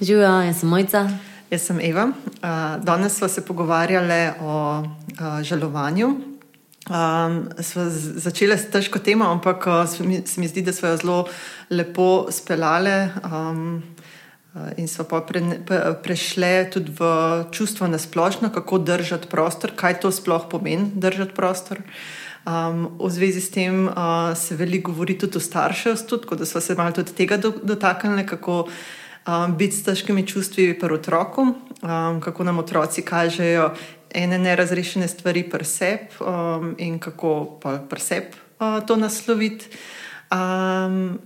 Živijo, jaz sem Mojca. Jaz sem Eva. Uh, danes smo se pogovarjali o uh, žalovanju. Um, smo začeli s težko temo, ampak se mi, se mi zdi, da smo jo zelo lepo speljali um, in smo pa pre, pre, prešli tudi v čustvo na splošno, kako držati prostor, kaj to sploh pomeni držati prostor. Um, v zvezi s tem uh, se veliko govori tudi o starševstvu, tako da smo se malo tudi tega dotaknili, kako um, biti s težkimi čustvi pri otroku, um, kako nam otroci kažejo ene nerazrešene stvari pri sebi um, in kako pa pri sebi uh, to nasloviti. Um,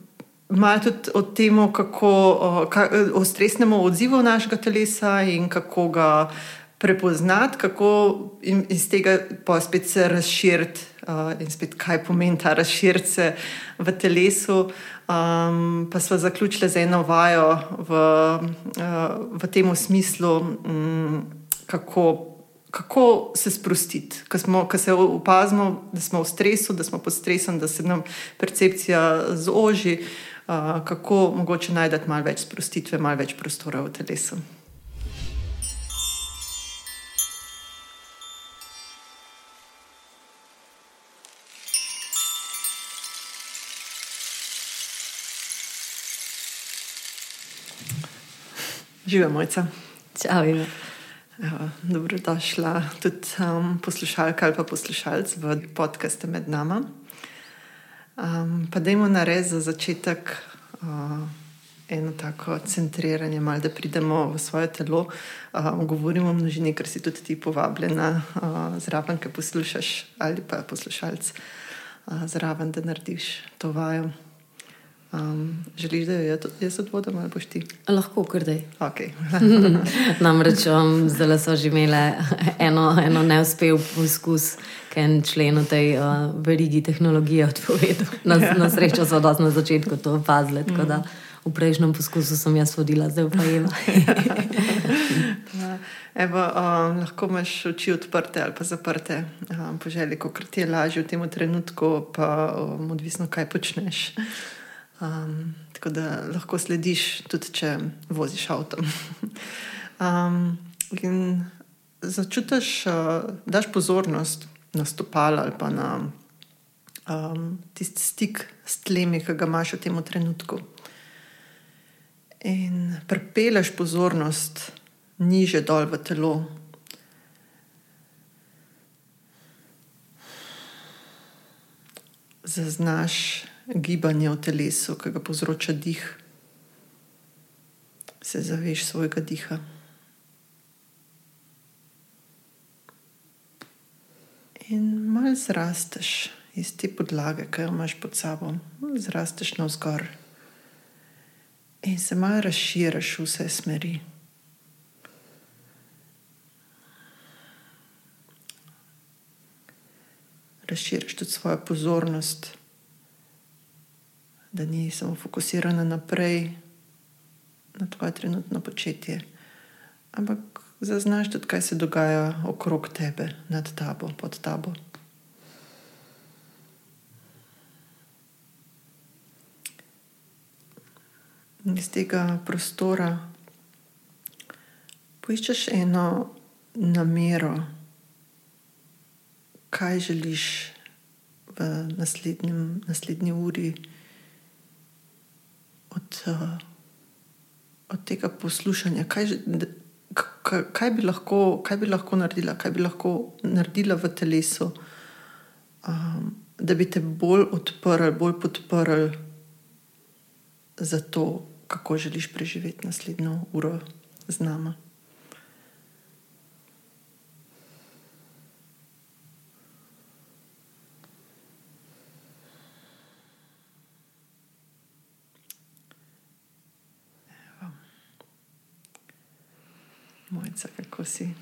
Malo tudi o tem, kako o, ka, o stresnem odzivu našega telesa in kako ga prepoznati, kako iz tega pa spet se razširiti uh, in spet kaj pomeni ta razširce v telesu. Um, pa smo zaključili z eno vajo v, uh, v tem smislu, um, kako, kako se sprostiti. Ko se opazimo, da smo v stresu, da smo pod stresom, da se nam percepcija zoži, uh, kako mogoče najdete malo več sprostitve, malo več prostora v telesu. Živijo, mojca. Čau, Ivo. Dobrodošla tudi um, poslušalka ali pa poslušalec v podkastu med nami. Um, pa dajmo narediti za začetek uh, eno tako centriranje, malo da pridemo v svoje telo. Um, govorimo o množini, ker si tudi ti povabljena uh, zraven, ki poslušaš ali pa poslušalec uh, zraven, da narediš to vajo. Um, želiš, da jo jaz odvodim ali boš ti? Lahko, kar da. Okay. Namreč um, zdaj so že imele eno, eno neuspel poskus, ki je en člen v tej uh, verigi tehnologije odpovedal. Na, na srečo so dosti na začetku to opazili. Mm. V prejšnjem poskusu sem jaz vodila, zdaj pa jim. Evo, um, lahko imaš oči odprte ali pa zaprte, um, po želji, kako ti je lažje v tem trenutku, pa um, odvisno, kaj počneš. Um, tako da lahko slediš, tudi če voziš avto. um, in začutiš, uh, daš pozornost na stopala ali pa na um, tisti stik s tlemi, ki ga imaš v tem trenutku. In prepeleš pozornost niže dol v telo. Zaznaš gibanje v telesu, ki ga povzroča dih, se zaveš svojega diha. In malo zrasteš iz te podlage, ki jo imaš pod sabo, zrasteš na vzgor in se malo razširiš v vse smeri. Razširiš tudi svojo pozornost da ni samo fokusirana naprej na tvoje trenutno početje, ampak zaznaš tudi, kaj se dogaja okrog tebe, nad tabo, pod tabo. Iz tega prostora poiščeš eno namero, kaj želiš v naslednji uri uh, od tega poslušanja, kaj, kaj, kaj, bi lahko, kaj bi lahko naredila, kaj bi lahko naredila v telesu, um, da bi te bolj odprl, bolj podprl za to, kako želiš preživeti naslednjo uro z nami. Kako si?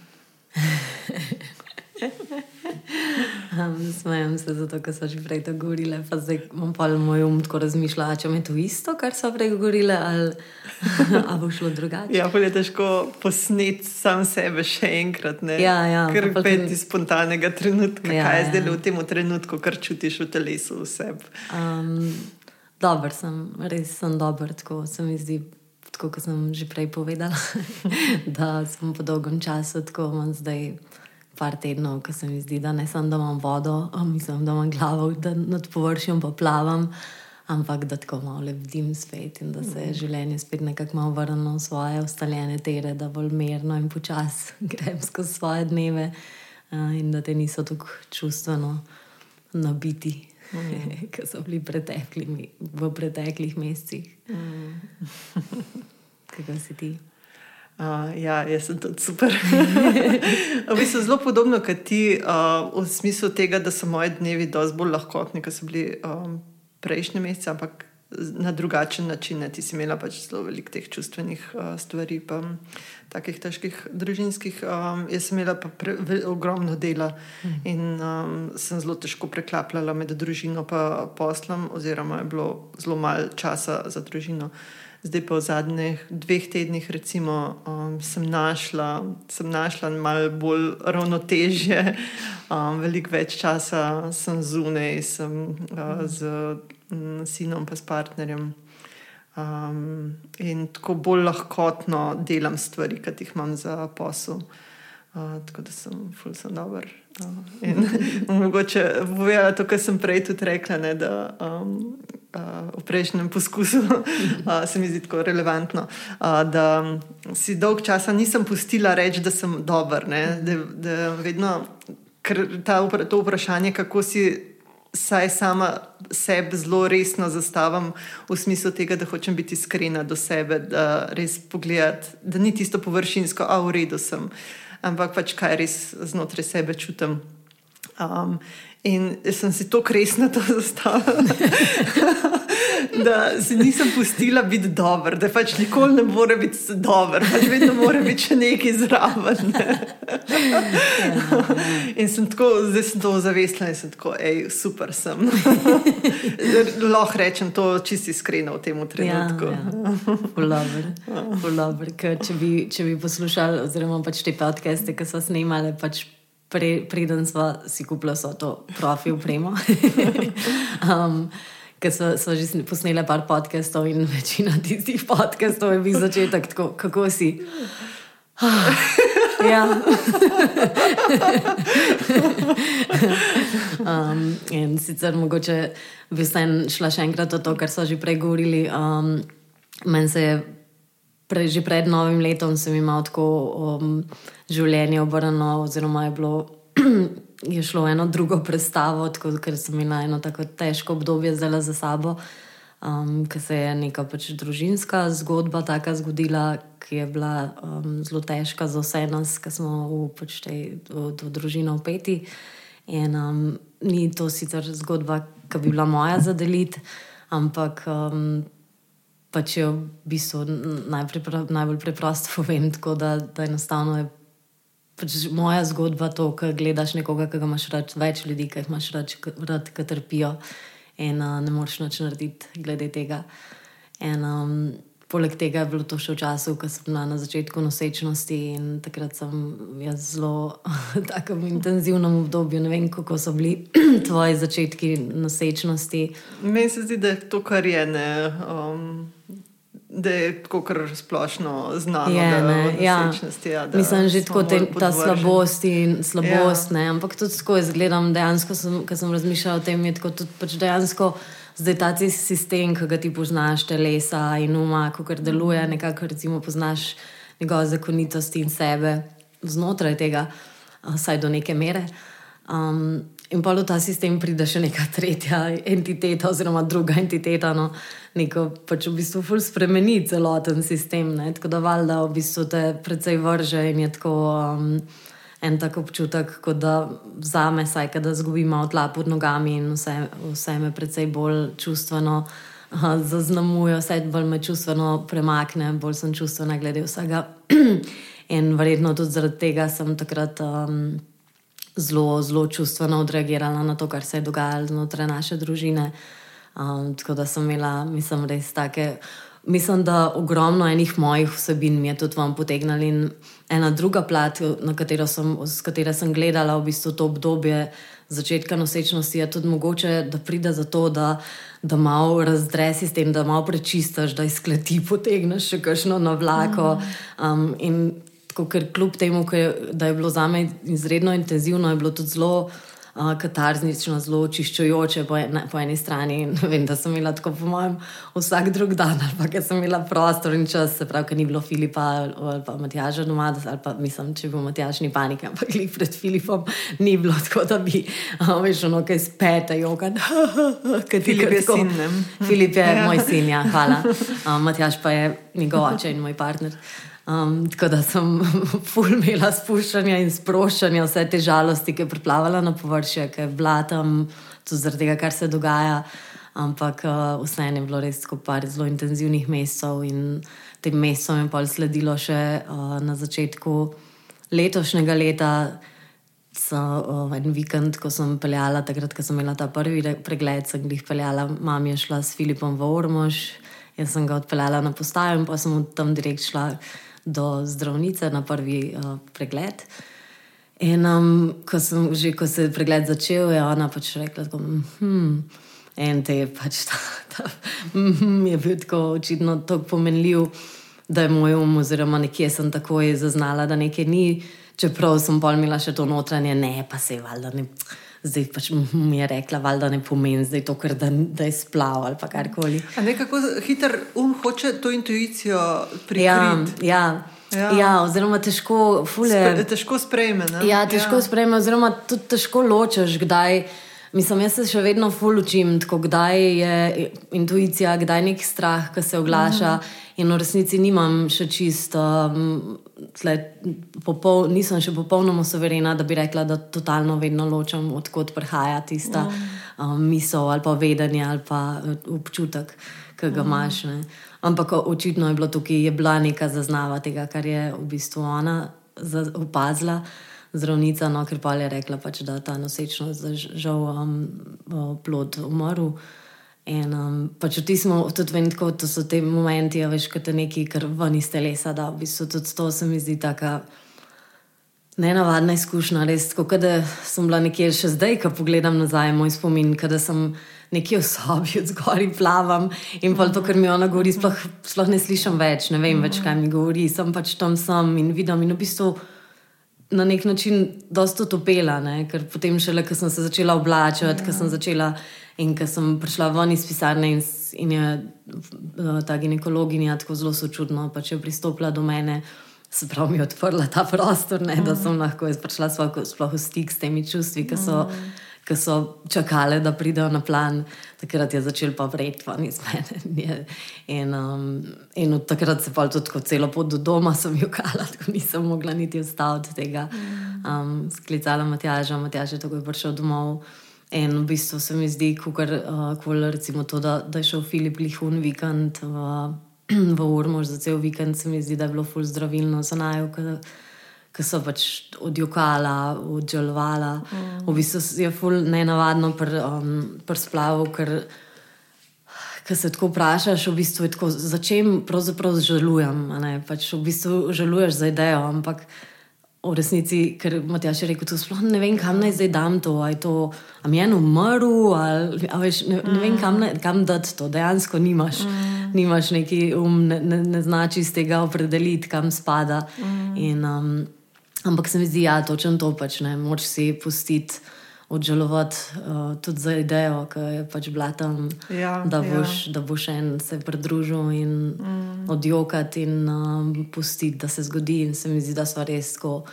um, Smejem se zato, ker so že prej to govorile, pa zdaj imam pa moj um tako razmišljala, če me to isto, kar so prej govorile, ali, ali bo šlo drugače. Ja, bolje težko posneti sam sebe še enkrat, ne? Ja, ja. Ker peti spontanega trenutka, ja, kaj je ja. zdaj v tem trenutku, kar čutiš v telesu v sebi. Um, dober sem, res sem dober, tako se mi zdi tako kot sem že prej povedala, da sem po dolgem času tako imam zdaj. Par tednov, ko se mi zdi, da ne samo da imam vodo, mislim, da imam glavo, da nad površjem pa plavam, ampak da tako malo lebdim spet in da se je življenje spet nekako malo vrnilo v svoje ustaljene tere, da bolj mirno in počasi grem skozi svoje dneve uh, in da te niso tako čustveno nabiti, mm. kot so bili v preteklih mesecih. Mm. Kako si ti? Uh, ja, jaz sem tudi super. v bistvu zelo podobno kot ti, uh, v smislu tega, da so moji dnevi dosti bolj lahkotni, kot so bili um, prejšnje mesece, ampak na drugačen način. Ti si imela pač zelo veliko teh čustvenih uh, stvari, pa takih težkih družinskih. Um, jaz sem imela pa pre, ve, ogromno dela mm. in um, sem zelo težko preklapljala med družino in poslom, oziroma je bilo zelo malo časa za družino. Zdaj pa v zadnjih dveh tednih, recimo, um, sem našla, sem našla malo bolj ravnotežje, um, veliko več časa sem zunaj, sem uh, z um, sinom, pa s partnerjem. Um, in tako bolj lahkotno delam stvari, ki jih imam za posel. Uh, tako da sem ful sem dober. Uh, in mogoče povedala to, kar sem prej tudi rekla, ne, da um, uh, v prejšnjem poskusu, uh, se mi zdi tako relevantno, uh, da si dolg časa nisem pustila reči, da sem dober. Da, da vedno, ta, to vprašanje, kako si. Saj sama sebe zelo resno zastavim v smislu tega, da hočem biti iskrena do sebe, da res pogledam, da ni tisto površinsko, a v redu sem, ampak pač kaj res znotraj sebe čutim. Um, In sem si to resno zastavila, da se nisem pustila biti dober, da pač nikoli ne more biti dober, pač vedno mora biti še nekaj zraven. Ne? In sem tako, zdaj sem to zavestila in sem tako, hej, super sem. Lahko rečem to čisto iskreno v tem trenutku. Ja, ja. Če, če bi poslušali, oziroma pač te podcaste, ki so snimali. Pač pre, preden smo si kupili to profi upremo. um, Ker so, so že posneli par podcastov in večina tistih podcastov je bil začetek tako, kako si. ja. um, in sicer mogoče bi se šla še enkrat o to, kar so že prej govorili. Um, Meni se je pre, že pred novim letom sem imel tako um, življenje obrnjeno, oziroma je, bilo, je šlo eno drugo predstavo, tako, ker sem imel eno tako težko obdobje zdaj za sabo. Um, ker se je neka pač družinska zgodba tako zgodila, ki je bila um, zelo težka za vse nas, ki smo v pač tej v, v družino upeti. In um, ni to sicer zgodba, ki bi bila moja za deliti, ampak um, pač je v bistvu najprej, najbolj preprosto povem, tako da, da enostavno je pač moja zgodba to, da gledaš nekoga, ki ga imaš rad, več ljudi, ki jih imaš rad, ki trpijo in uh, ne moreš nič narediti glede tega. In, um, poleg tega je bilo to še v času, ko sem bila na začetku nosečnosti in takrat sem jaz zelo v tako intenzivnem obdobju. Ne vem, kako so bili tvoji začetki nosečnosti. Meni se zdi, da je to, kar je. Ne, um da je tako kar splošno znano. Je, da ne, ja. ja, da Mislim, že tako te, ta slabost in slabost. Ja. Ampak tudi tako izgledam, dejansko, ko sem razmišljal o tem, je tako tudi pač dejansko. Zdaj ta sistem, ki ga ti poznaš, telesa in uma, kako deluje, nekako recimo poznaš njegove zakonitosti in sebe znotraj tega, vsaj do neke mere. Um, In pa v ta sistem pride še neka tretja entiteta, oziroma druga entiteta, no, neko pač v bistvu ful spremeni celoten sistem. Ne? Tako da valjda v bistvu te precej vrže in je tako um, en tak občutek, kot da za me, saj da zgubim malo tla pod nogami in vse, vse me precej bolj čustveno uh, zaznamuje, vse bolj me čustveno premakne, bolj sem čustvena glede vsega. in verjetno tudi zaradi tega sem takrat. Um, zelo, zelo čustveno odreagirala na to, kar se je dogajalo znotraj naše družine. Um, tako da sem imela, mislim, res take. Mislim, da ogromno enih mojih vsebin mi je tudi vam potegnili. In ena druga plat, na katero sem, katero sem gledala v bistvu to obdobje začetka nosečnosti, je tudi mogoče, da pride za to, da da malo razdresi s tem, da malo prečistaš, da iz kleti potegneš še kakšno na vlako. Um, in tako, ker kljub temu, da je bilo za me izredno intenzivno, je bilo tudi zelo uh, katarznično, zelo očiščujoče po, ena, po eni strani. In vem, da sem imela tako, po mojem, vsak drug dan, ali pa ker sem imela prostor in čas, se pravi, ker ni bilo Filipa ali pa Matjaža doma, ali pa mislim, če bi bil Matjaž ni panike, ampak jih pred Filipom ni bilo tako, da bi veš, ono kaj spete, joga. Filip je sin. Filip je ja. moj sin, ja, hvala. Um, Matjaž pa je njegov oče in moj partner. Um, tako da sem fulmila spuščanja in sproščanja vse te žalosti, ki je priplavala na površje, ki je bila tam, tudi zaradi tega, kar se dogaja. Ampak uh, vseeno je bilo res skupaj zelo intenzivnih mesecev in tem mesecem je pa sledilo še uh, na začetku letošnjega leta. So, uh, en vikend, ko sem peljala, takrat, ko sem imela ta prvi pregled, sem jih peljala, mama je šla s Filipom v Ormož, jaz sem ga odpeljala na postajo in pa sem tam direkt šla do zdravnice na prvi uh, pregled. In um, ko, sem, že, ko se je pregled začel, je ona pač rekla: tako, hm, En te je pač ta, ta hm, je bil tako očitno tako pomenljiv, da je moj um, oziroma nekje sem takoj zaznala, da nekaj ni, čeprav sem pol imela še to notranje, ne pa se je valjda ne. Zdaj pač mi je rekla, da ne pomeni, da je to, da, da je splav ali karkoli. Kako hiter um hoče to intuicijo pripričati? Ja, ja. Ja. ja, oziroma težko, fule, Spre, težko sprejme. Ja, težko ja. sprejme, oziroma tudi težko ločeš, kdaj. Mislim, jaz se še vedno fulučim, kdaj je intuicija, kdaj je nek strah, ki se oglaša. Mm. In v resnici nimam še čisto, tle, popol, nisem še popolnoma soverena, da bi rekla, da totalno vedno ločem, odkot prihaja tista mm. um, misel ali pa vedenje ali pa uh, občutek, ki ga mm. imaš. Ne. Ampak očitno je bilo tukaj, je bila neka zaznava tega, kar je v bistvu ona opazila zdravnica, no, ker pa je rekla, pač, da ta nosečnost je žal um, plod umrl. In um, pač v tistem, tudi vem, kako to so te momenti, a veš, kot nekaj, kar ven iz telesa, da v bistvu tudi to se mi zdi tako. Nenavadna izkušnja, res, tako da sem bila nekje še zdaj, ko pogledam nazaj, moj spomin, da sem nekje v sobi, zgoraj plavam in pa to, kar mi ona govori, sploh, sploh ne slišim več, ne vem več, kaj mi govori, sem pač tam sem in vidim in v bistvu na nek način dosta utopela, ne? ker potem šele, ko sem se začela oblačiti, ja. ko sem začela in ko sem prišla ven iz pisarne in, in je uh, ta ginekologinja tako zelo sočutno pač pristopila do mene. Se pravi, mi je odprla ta prostor, ne, da sem lahko prišla sploh v stik s temi čustvi, ki so, ki so čakale, da pridejo na plan. Takrat je začel pa vreti, pa ni z mene. In, um, in od takrat se pa tudi celo pot do doma sem jokala, tako nisem mogla niti ustaviti tega. Um, sklicala Matjaža, Matjaž je tako prišel domov. In v bistvu se mi zdi, kukar, uh, recimo to, da, da je šel Filip Lihun vikend v, v Urmož za cel vikend, se mi zdi, da je bilo ful zdravilno za najo, ki so pač odjokala, odžalovala. Mm. V bistvu je ful nenavadno pri um, pr splavu, ker Ker se tako vprašaš, v bistvu je tako, začem pravzaprav žalujem. Pač v bistvu žaluješ za idejo, ampak v resnici, ker Matjaš je rekel, da sploh ne vem, kam naj zdaj dam to. Ali to, ali je eno umrl, ali veš, ne, ne vem, kam, kam dati to. Dejansko nimaš, mm. nimaš neki um, ne, ne, ne znači iz tega opredeliti, kam spada. Mm. In, um, ampak se mi zdi, da ja, je točno to pač ne, moč si pustiti odžalovati uh, tudi za idejo, ki je pač bila tam, ja, da, boš, ja. da boš en se pridružil in mm. odjokati in um, pustiti, da se zgodi. In se mi zdi, da so res tako.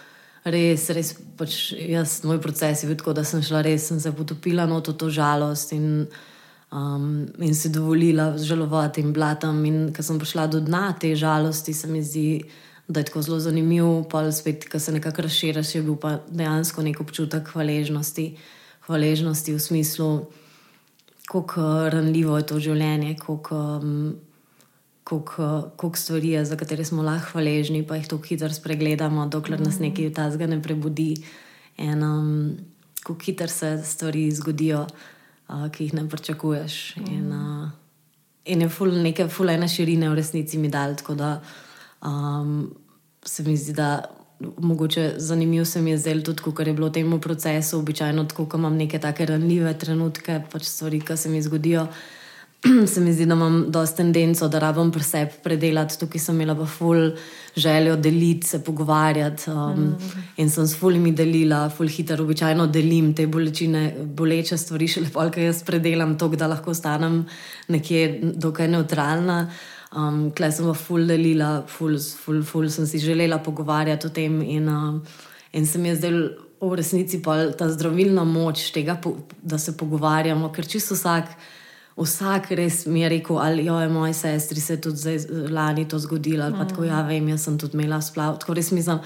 Res, res, pač jaz, moj proces je bil tako, da sem šla res, sem se potopila v to, to žalost in, um, in si dovolila žalovati in blatam. In ko sem prišla do dna te žalosti, se mi zdi, da je tako zelo zanimiv, pa spet, ki se nekako razširiš, je bil pa dejansko nek občutek hvaležnosti, hvaležnosti v smislu, kako ranljivo je to življenje, kako um, stvari je, za katere smo lahko hvaležni, pa jih tako hitro spregledamo, dokler nas nekaj tazga ne prebudi. In um, kako hitro se stvari zgodijo, uh, ki jih ne pričakuješ. In, uh, in je ful, neke fulene širine v resnici mi dal. Um, se mi zdi, da mogoče zanimivo se mi je zdelo tudi, kar je bilo v tem procesu, običajno tako, ko imam neke take ranljive trenutke, pač stvari, ki se mi zgodijo, se mi zdi, da imam dosta tendenco, da rabim pri sebi predelati. Tukaj sem imela pa ful željo deliti, se pogovarjati. Um, mm. In sem s fulimi delila, ful hitro, običajno delim te bolečine, boleče stvari, še lepo, ker jaz predelam to, da lahko ostanem nekje dokaj neutralna. Um, Klej sem pa ful delila, ful, ful, ful sem si želela pogovarjati o tem. In, um, in se mi je zdelo v resnici pa ta zdravilna moč tega, da se pogovarjamo, ker čisto vsak. Vsak res mi je rekel, ali jo je moja sestra, se tudi zdaj, lani to zgodilo, ali pa tako, ja, vem, jaz sem tudi imela splav. Tako res mislim,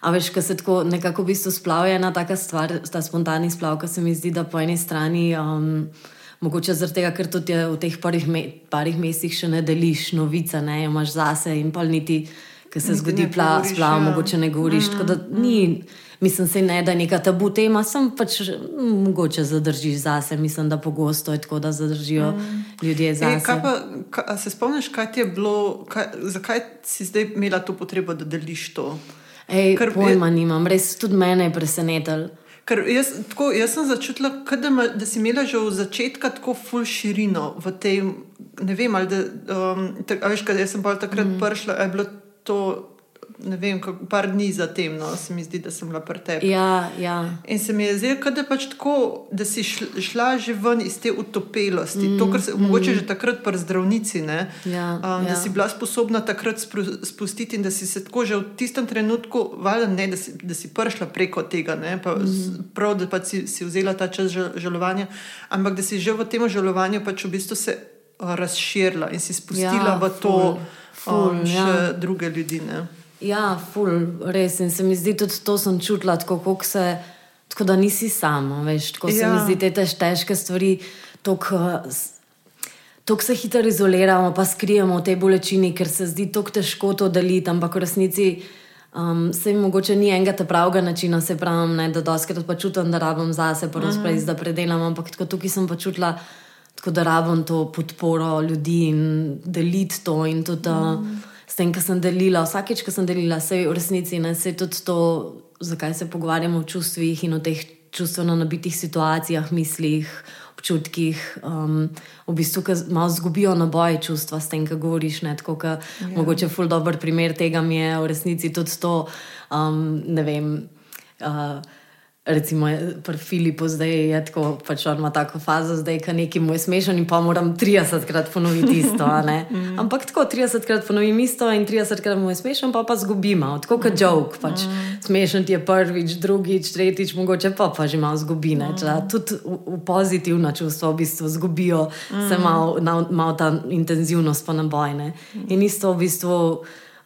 a veš, kaj se tako nekako v bistvu splav je ena taka stvar, ta spontani splav, ki se mi zdi, da po eni strani, um, mogoče zaradi tega, ker tudi v teh parih, me, parih mesecih še ne deliš novice, ne imaš zase in pa niti, ker se niti zgodi pla, splav, ja. mogoče ne govoriš. Mm. Tako da mm. ni. Mislim, se ne, da je neka tabu tema, sem pač mogoče zadržiš zase. Mislim, da pogosto je tako, da zadržijo mm. ljudje zase. E, kaj pa, kaj, se spomniš, kaj ti je bilo, kaj, zakaj si zdaj imela to potrebo, da deliš to? Ej, Ker pojma je, nimam, res tudi mene je presenetilo. Ker jaz, tako, jaz sem začutila, da, ma, da si imela že od začetka tako full širino v tem. Ne vem, ali da, um, tak, veš, jaz sem pa takrat mm. prišla, je bilo to ne vem, kako par dni zatem, no, se mi zdi, da sem bila pri tebi. Ja, ja. In se mi je zdelo, da, pač da si šla že ven iz te utopelosti, mm, to, kar se mm. mogoče že takrat pri zdravnici, ne, ja, um, ja. da si bila sposobna takrat spustiti in da si se tako že v tistem trenutku, valjda ne, da si, da si prišla preko tega, ne, pa, mm. prav, da pa si, si vzela ta čas žalovanja, ampak da si že v tem žalovanju pač v bistvu se razširila in si spustila ja, v to. Ful, ful, um, še ja. druge ljudi. Ne? Ja, ful, res. In se mi zdi, tudi to sem čutila, tako, se, tako da nisi sama. Veš, tako ja. se mi ja. zdi, te tež, težke stvari. Tako se hitro izoliramo, pa skrijemo v tej bolečini, ker se zdi tako težko to deliti, ampak v resnici um, se jim mogoče ni enega pravega načina, se pravi, ne, da doskrat pa čutim, da rabim zase, pa razprej, da predelam, ampak tako, tukaj sem pa čutila, tako, da rabim to podporo ljudi in deliti to. In tudi, mm tem, kar sem delila, vsakeč, ko sem delila, se v resnici ne, se tudi to, zakaj se pogovarjamo o čustvih in o teh čustveno nabitih situacijah, mislih, občutkih. Um, v bistvu, malo zgubijo na boje čustva s tem, kar govoriš. Ne, tako, ka, ja. Mogoče ful dobr primer tega mi je v resnici tudi to, um, ne vem. Uh, recimo pri Filipu zdaj je tako, pač on ima tako fazo, zdaj ka nekaj mu je smešen in pa moram 30 krat ponoviti isto. Mm. Ampak tako 30 krat ponovim isto in 30 krat mu je smešen, pa pa zgubimo, tako kot joke. Pač. Mm. Smešen ti je prvič, drugič, tretjič, mogoče pa pa že malo zgubine. Mm. Tudi v, v pozitivna čustva v bistvu zgubijo mm. se malo mal ta intenzivnost pa nabojne. Mm. In isto v bistvu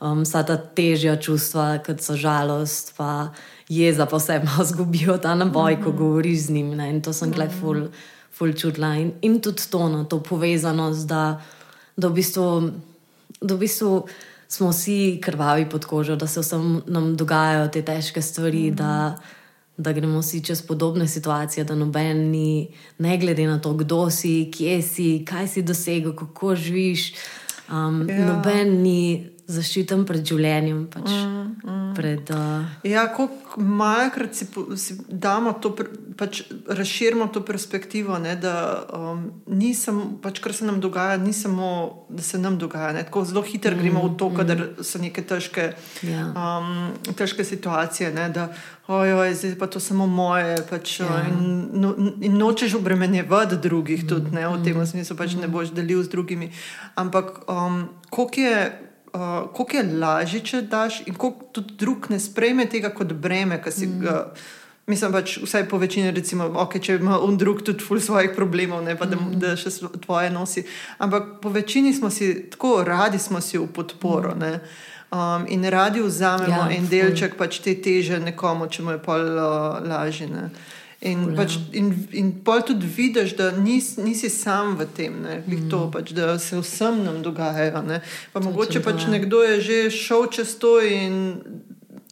um, vsa ta težja čustva, kot so žalost. Pa, jeza pa vse malo zgubijo ta naboj, ko mhm. govoriš z njim. Ne? In to sem gledal, ful, ful čutila. In, in tudi to, no, to povezanost, da, da, v bistvu, da v bistvu smo vsi krvavi pod kožo, da se vsem nam dogajajo te težke stvari. Mm. Da, Da gremo vsi čez podobne situacije, da noben ni, ne glede na to, kdo si, kje si, kaj si dosegel, kako živiš. Um, ja. Noben ni zaščiten pred življenjem. Pač, mm, mm. Pred, uh... Ja, kako majkrat si, si damo to, pač razširimo to perspektivo, ne, da um, ni samo, pač, kar se nam dogaja, ni samo, da se nam dogaja. Ne, tako zelo hitro mm, gremo v to, mm. kadar so neke težke, ja. um, težke situacije. Ne, da, Ojoj, zdaj pa to samo moje. Pač, ja. in, no, in nočeš obremenjevati drugih, tudi ne, v tem mm. smislu, pač mm. ne boš delil z drugimi. Ampak um, koliko je uh, koliko je lažje, če daš, in koliko tudi drug ne sprejme tega kot breme, ki si ga. Mm. Mislim pač, vsaj po večini, recimo, okay, če ima on drug tudi ful svojih problemov, ne pa da, mm. da še tvoje nosi. Ampak po večini smo si tako radi, smo si v podporo. Mm. Um, in radi vzamemo ja, en delček pač te teže nekomu, če mu je pol uh, lažje. In, pač, in, in pol tudi vidiš, da nis, nisi sam v tem, mm. to, pač, da se vsem nam dogaja. Mogoče pač nekdo je že šel čez to in,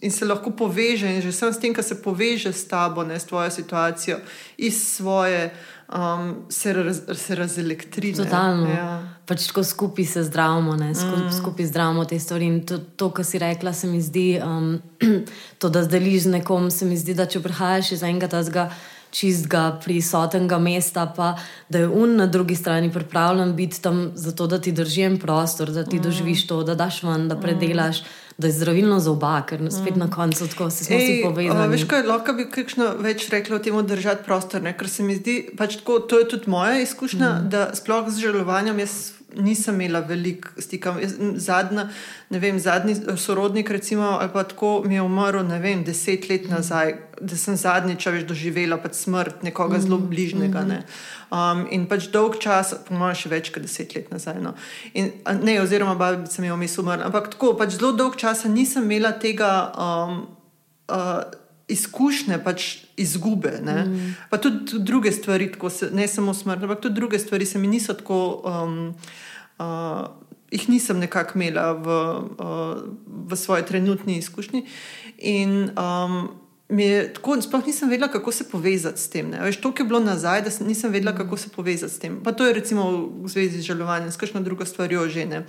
in se lahko poveže, in že sam s tem, da se poveže s tabo, ne, s tvojo situacijo, iz svoje um, se, raz, se razelektrira. Totalno. Ja. Pač tako skupaj se zdravimo, Skup, mm. skupaj zdravimo te stvari. In to, to kar si rekla, se mi zdi, um, to, da zdeliš z nekom, se mi zdi, da če prihajaš iz enega tega čistega, prisotnega mesta, pa da je un na drugi strani pripravljen biti tam zato, da ti držijo prostor, da ti mm. doživiš to, da daš ven, da predelaš. Mm da je zdravilno za oba, ker spet na koncu tako se smo vsi povezali. Veš, kaj lahko bi kakšno več rekla o tem, držati prostor, ne? ker se mi zdi, pač tako, to je tudi moja izkušnja, mm. da sploh z žalovanjem jaz nisem imela veliko stika. Zadnja, ne vem, zadnji sorodnik, recimo, ali pa tako mi je umrl, ne vem, deset let nazaj, da sem zadnjič več doživela pač smrt nekoga zelo bližnjega. Mm -hmm. Um, in pač dolg čas, po mojem, še več kot deset let nazaj. No. In, ne, oziroma, babica mi je vmes umrla. Ampak tako, pač zelo dolg čas nisem imela tega um, uh, izkušnje, pač izgube. Mm. Pa tudi druge stvari, se, ne samo smrt, ampak tudi druge stvari se mi niso tako. Um, uh, Ih nisem nekako imela v, uh, v svoji trenutni izkušnji. In um, tako, sploh nisem vedela, kako se povezati s tem. Veš, to je bilo nazaj, da nisem vedela, kako se povezati s tem. Pa to je recimo v zvezi z žalovanjem, s kakšno drugo stvarjo že ne.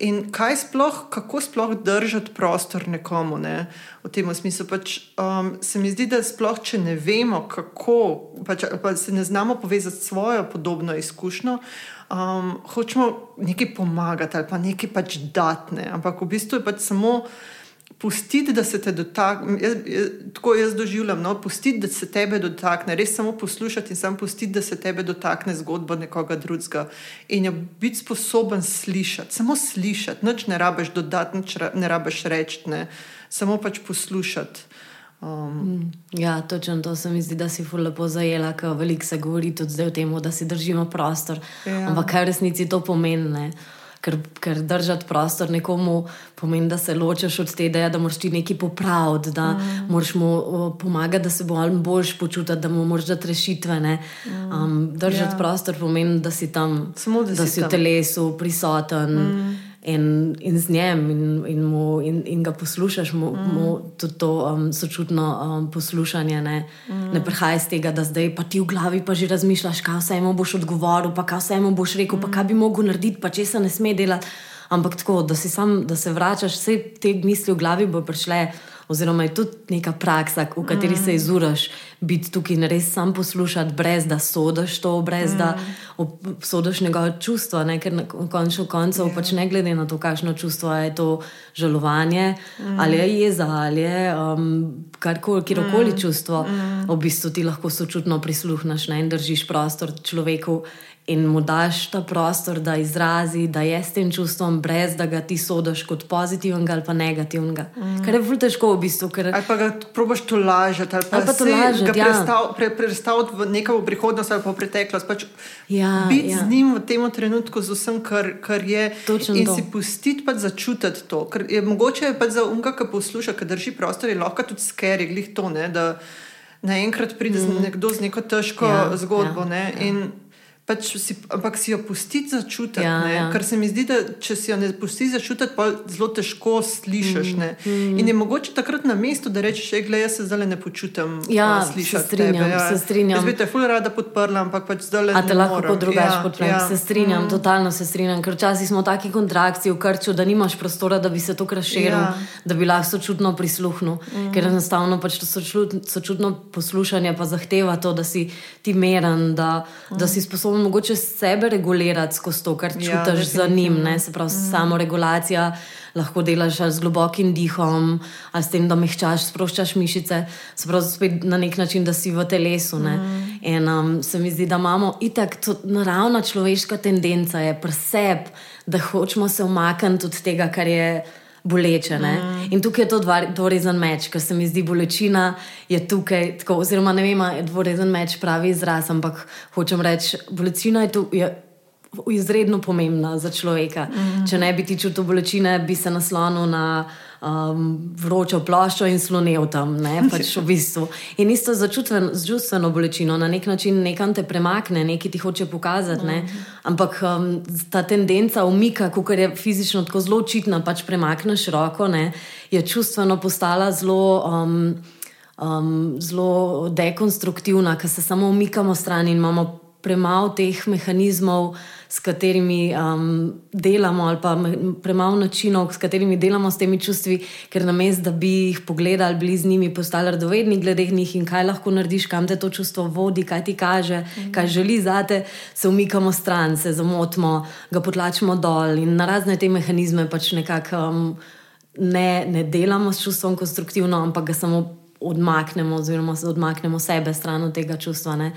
In kaj sploh, kako sploh držati prostor nekomu ne? v tem smislu? Pač, um, se mi zdi, da sploh, če ne vemo, kako, pač, pa se ne znamo povezati s svojo podobno izkušnjo, um, hočemo nekaj pomagati ali pa nekaj pač datne. Ampak v bistvu je pač samo pustiti, da se te dotakne. Jaz, jaz, tako jaz doživljam, no, pustiti, da se tebe dotakne, res samo poslušati in samo pustiti, da se tebe dotakne zgodba nekoga drugega. In jo biti sposoben slišati, samo slišati, noč ne rabiš dodati, noč ne rabiš reči, ne, samo pač poslušati. Um. Mm, ja, točno to se mi zdi, da si ful lepo zajela, ker veliko se govori tudi o tem, da si držimo prostor. Ja. Ampak kaj v resnici to pomeni? Ker, ker držati prostor nekomu pomeni, da se ločiš od tega, da moraš ti nekaj popraviti, da mm. moraš mu pomagati, da se bo ali boljš počutil, da mu moraš dati rešitve. Mm. Um, držati ja. prostor pomeni, da si tam, Samo, da, da si, si v telesu prisoten. Mm in, in z njim, in, in, mu, in, in ga poslušaš, mu, mm. mu tudi to um, sočutno um, poslušanje. Ne, mm. ne prihaja iz tega, da zdaj pa ti v glavi pa že razmišljaš, kaj vse mu boš odgovoril, pa kaj vse mu boš rekel, mm. pa kaj bi mogel narediti, pa če se ne sme delati. Ampak tako, da, sam, da se vračaš, vse te misli v glavi bo prišle oziroma je tudi neka praksa, v kateri mm. se izuraš, biti tukaj in res sam poslušati, brez da sodiš to, brez mm. da sodiš njegove čustva, ne? ker na koncu koncev, yeah. Ja. pač ne glede na to, kakšno čustvo je to žalovanje, mm. ali je jeza, ali je um, kjerkoli mm. čustvo, mm. v bistvu ti lahko sočutno prisluhneš ne? in držiš prostor človeku in mu daš ta prostor, da izrazi, da je s tem čustvom, brez da ga ti sodiš kot pozitivnega ali pa negativnega. Mm. Kar je zelo težko v bistvu. Ker... Ali pa ga probiš to lažati, ali pa, ali pa to lažati. Ja. Predstaviti v neko prihodnost ali pa v preteklost. Pač ja, biti ja. z njim v tem trenutku, z vsem, kar, kar je. Točno in to. si pustiti pač začutiti to. Ker je mogoče pač za umka, ki posluša, ki drži prostor, je lahko tudi skeri, glih to. Ne, Naenkrat pride mm. nekdo z neko težko ja, zgodbo. Ja, ja pač si, ampak si jo pusti začutiti. Ja, ja. Ker se mi zdi, da če si jo ne pusti začutiti, pa zelo težko slišiš. Mm, mm. In je mogoče takrat na mestu, da rečeš, da jaz se zdaj ne počutim. Ja, se strinjam. Ja. Se strinjam. Jaz bi te ful rada podprla, ampak pač zdaj le. A te lahko kot drugače ja, podprem. Ja. Se strinjam, mm. totalno se strinjam. Ker včasih smo v taki kontrakciji v krču, da nimaš prostora, da bi se to kraširil, ja. da bi lahko sočutno prisluhnil. Mm. Ker enostavno pač to sočutno poslušanje pa zahteva to, da si ti meren, da, mm. da si sposoben mogoče sebe regulirati skozi to, kar ja, čutiš ja, za njim. Ne? Se pravi, mm. samo regulacija lahko delaš z globokim dihom, ali s tem, da mehčaš, sproščaš mišice, se pravi, spet na nek način, da si v telesu. Mm. In um, se mi zdi, da imamo itak naravna človeška tendenca, je preseb, da hočemo se umakniti od tega, kar je boleče. Mm. In tukaj je to dvorezen meč, ker se mi zdi bolečina je tukaj. Tako, oziroma, ne vem, je dvorezen meč pravi izraz, ampak hočem reči, bolečina je tu. Je, Izredno pomembna za človeka. Mm. Če ne bi ti čutil bolečine, bi se naslonil na um, vročo ploščo in slonil tam. Pač v bistvu. In isto za čustveno bolečino, na nek način nekam te premakne, nekaj ti hoče pokazati. Ne? Mhm. Ampak um, ta tendenca umika, ko je fizično tako zelo očitna, pač premakneš roko, ne? je čustveno postala zelo. Um, Um, zelo dekonstruktivna, ker se samo umikamo stran in imamo premalo teh mehanizmov, s katerimi um, delamo, ali pa premalo načinov, s katerimi delamo s temi čustvi, ker na mestu, da bi jih pogledali, bili z njimi, postali radovedni glede njih in kaj lahko narediš, kam te to čustvo vodi, kaj ti kaže, mhm. kaj želi zate, se umikamo stran, se zamotimo, ga potlačimo dol in na razne te mehanizme pač nekako. Um, Ne, ne delamo s čustvom konstruktivno, ampak ga samo odmaknemo, oziroma se odmaknemo sebe stran od tega čustva. Mm.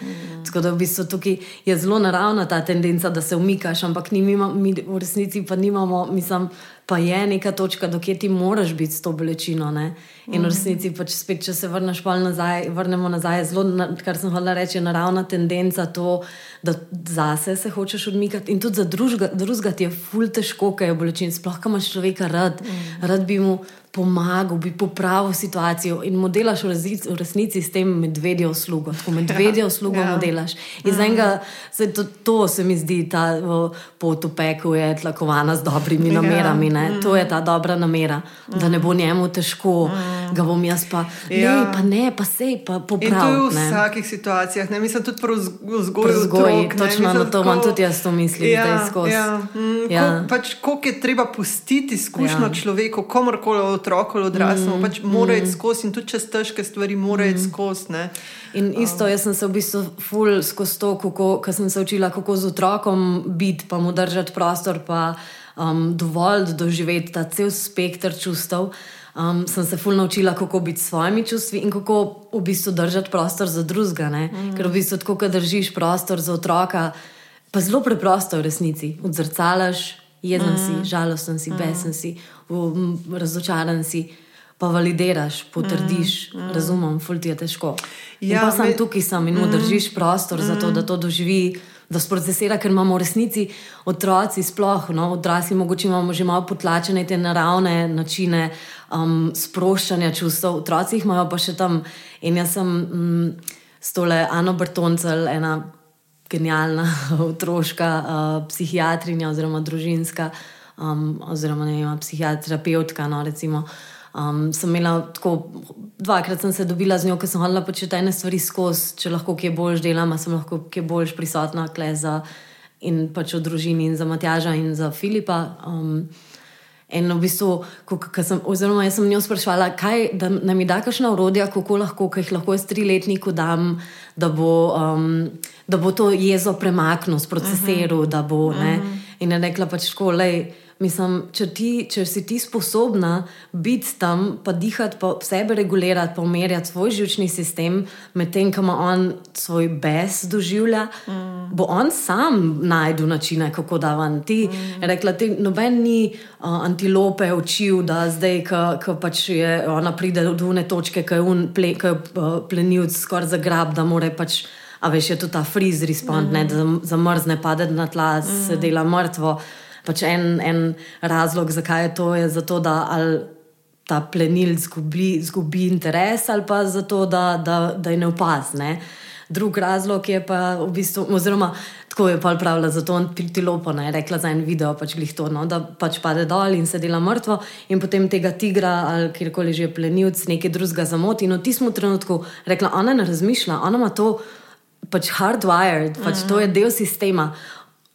Tako da v bistvu tukaj je zelo naravna ta tendenca, da se umikaš, ampak mi, mi v resnici pa nimamo, mislim pa je neka točka, dokje ti moraš biti s to bolečino. Ne? In v mhm. resnici, pač spet, če se vrneš nazaj, vrnemo nazaj, zelo, kar sem hotel reči, je naravna tendenca to, da zase se hočeš odmikati. In tudi za drugega ti je ful težko, ker je bolečin, sploh kam imaš človeka rad, mm. rad bi mu pomagal, bi popravil situacijo in mu delaš v, resnici, v resnici s tem medvedjo uslugo. Tako medvedjo uslugo ja. mu delaš. In za enega, to, to se mi zdi, ta pot v peku je tlakovana z dobrimi ja. Namerami. Mm. To je ta dobra namera, mm. da ne bo njemu težko, mm. ga bom jaz pa. Ja. Ne, pa ne, pa sej, pa popravim. To je v ne. vsakih situacijah, ne mislim tudi pro vzgoju. Vzgoji, točno na to imam tudi jaz to mislim, ja, da je skozi. Ja. Mm, ja. Koliko pač, kolik je treba pustiti izkušnjo ja. človeku, komorkoli otrok ali odraslo, mm, pač mora iti mm. skozi in tudi čez težke stvari mora iti mm. skozi. In isto, jaz sem se v bistvu ful skozi to, ko sem se učila, kako z otrokom biti, pa mu držati prostor, pa um, dovolj doživeti ta cel spektr čustev. Um, sem se ful naučila, kako biti s svojimi čustvi in kako v bistvu držati prostor za drugega. Mm. Ker v bistvu tako, da držiš prostor za otroka, pa zelo preprosto v resnici. Odzrcalaš, jezen mm. si, žalosten si, mm. besen si, razočaran si, pa validiraš, potrdiš, mm. mm. razumem, ful ti je težko. Ja, pa sem me... tukaj sam in mu mm. držiš prostor mm. za to, da to doživi. Da sprocesira, ker imamo v resnici otroci, sploh no, odrasli, mogoče imamo že malo potlačene te naravne načine um, sproščanja čustev, otroci jih imajo pa še tam. In jaz sem um, s tole Ano Brtoncel, ena genialna otroška uh, psihiatrinja oziroma družinska uh, um, oziroma ne vem, psihiaterapeutka. No, recimo, um, sem imela tako, dvakrat sem se dobila z njo, ker sem hodila početi ene stvari skozi, če lahko kje boljš delam, sem lahko kje boljš prisotna za, in pač v družini in za Matjaža in za Filipa. Um, In v bistvu, sem, oziroma, jaz sem njo sprašvala, kaj, da, mi da kakšna urodja, kako lahko, kaj jih lahko jaz triletniku dam, da bo, um, da bo to jezo premaknil, procesiral, uh -huh. da bo. Uh -huh. In je rekla pač, školej. Mislim, če, ti, če si ti sposobna biti tam, pa dihati, pa sebe regulirati, pa umirjati svoj žilčni sistem, medtem ko ima on svoj bes doživlja, mm. bo on sam najdel načine, kako da van ti. Mm. Rekla, ti noben ni uh, antilope učil, da zdaj, ko pač je ona pride do dune točke, ko je un ple, je, uh, plenilc skoraj zagrab, da more pač. A veš, je to ta freeze respond, mm. ne, da zamrzne, pade na tla, mm. se dela mrtvo pač en, en razlog, zakaj je to, je zato, da ta plenil zgubi, zgubi interes ali pa zato, da, da, da je ne opazne. Drug razlog je pa v bistvu, oziroma tako je pravila, zato on ti lopo ne rekla za en video, pač glih to, no, da pač pade dol in se dela mrtvo in potem tega tigra ali kjerkoli že plenilc nekaj drugega zamoti. In v tistem trenutku rekla, ona ne razmišlja, ona ima to pač hardwired, pač mm to je del sistema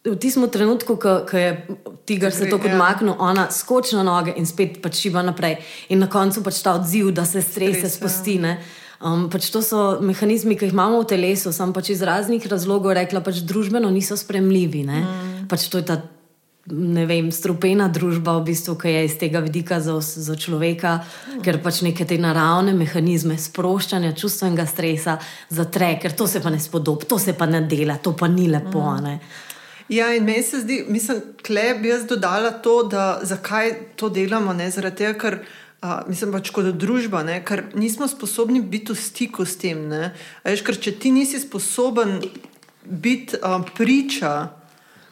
v tistem trenutku, ko je tiger se tako odmaknil, ja. ona skoči na noge in spet pač šiva naprej. In na koncu pač ta odziv, da se strese ja. spusti. Um, pač to so mehanizmi, ki jih imamo v telesu, sem pač iz raznih razlogov rekla, pač družbeno niso spremljivi. Mm. Pač to je ta ne vem, strupena družba, v bistvu, ki je iz tega vidika za, za človeka, mm. ker pač neke te naravne mehanizme sproščanja čustvenega stresa zatre, ker to se pa ne spodobi, to se pa ne dela, to pa ni lepo. Mm. Ja, in meni se zdi, mislim, da bi jaz dodala to, da zakaj to delamo. Ne? Zaradi tega, ker a, mislim pač kot družba, ne? ker nismo sposobni biti v stiku s tem. Veš, ker če ti nisi sposoben biti a, priča.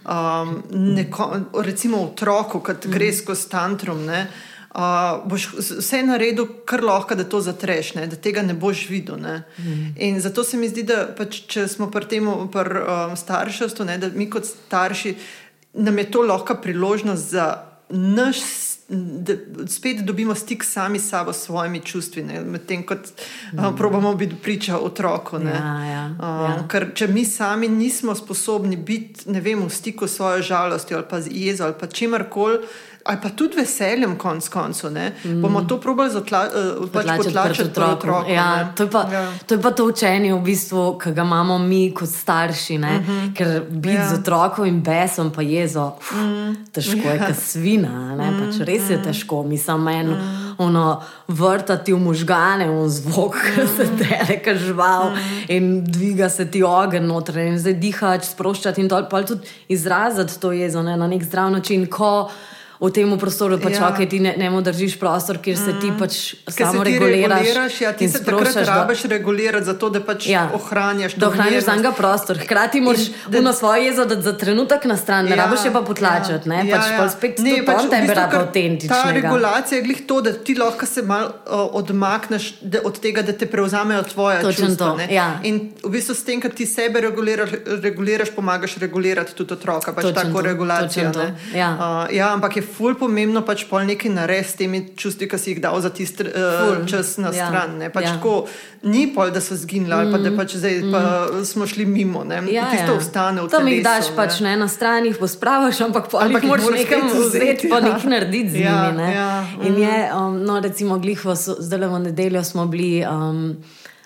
Um, neko, recimo, otroku, ki gre skozi tantrum, ne, uh, uh, boš vse naredil, kar lahko, da to zatreš, ne? da tega ne boš videl. Ne? Mm. In zato se mi zdi, da pač, če smo pri tem pr, um, starševstvu, ne, da mi kot starši nam je to lahko priložnost za naš da spet dobimo stik sami s sabo, s svojimi čustvi, medtem ko mm. probamo biti priča otroku. Ja, ja, uh, ja. Ker če mi sami nismo sposobni biti vem, v stiku s svojo žalostjo ali pa z jezo ali pa čimarkoli ali pa tudi veseljem, konc koncev, mm. bomo to probali uh, potlačiti pred otrokom. Ja, to, ja. to je pa to učenje, v bistvu, ki ga imamo mi kot starši. Mm -hmm. Ker biti ja. z otrokom in besom, pa jezo, uf, mm. težko je, ja. kot svina. Mm. Pač res je težko, mi samo en. Mm. Ono, vrtati v možgane, v zvok, ki mm. se tere, ki žival, mm. in dviga se ti ogen noter, in zdaj dihaš, sproščati in dol, pa tudi izraziti to jezo ne, na nek zdrav način. Ko, v tem prostoru, pač, ja. okay, ti ne, ne držiš prostor, kjer se ti mm. pač samo ti reguliraš. reguliraš ja, ti se takrat rabiš da... regulirati, zato da pač ja. ohranjaš to. Da ohranjaš za njega prostor. Hkrati moraš da... na svoje jezo dati za trenutek na stran, ne ja, rabiš pa potlačati. Ja, ne, pač ja, ja. spet ne, pač tebe rabi avtentično. Ta regulacija je glih to, da ti lahko se mal uh, odmakneš de, od tega, da te prevzamejo tvoje čustva. Ja. In v bistvu s tem, kad ti sebe reguliraš, reguliraš pomagaš regulirati tudi otroka. Pač tako regulacija. Ja. Uh, ja, ampak je ful pomembno pač pol nekaj narediti s temi čustvi, ki si jih dal za tisti uh, čas na ja. stran. Pač ja. tako, ni pol, da so zginili, mm. ali pa da mm. pač zdaj mm. pa smo šli mimo. Ja, tisto ja. ostane v tem. Tam jih daš pač ne na stran, jih pospravaš, ampak pol jih moraš nekam vzeti, pa ja. nekaj narediti z ja, njimi. Ja, In mm. je, um, no recimo, glihvo, zdaj le v nedeljo smo bili. Um,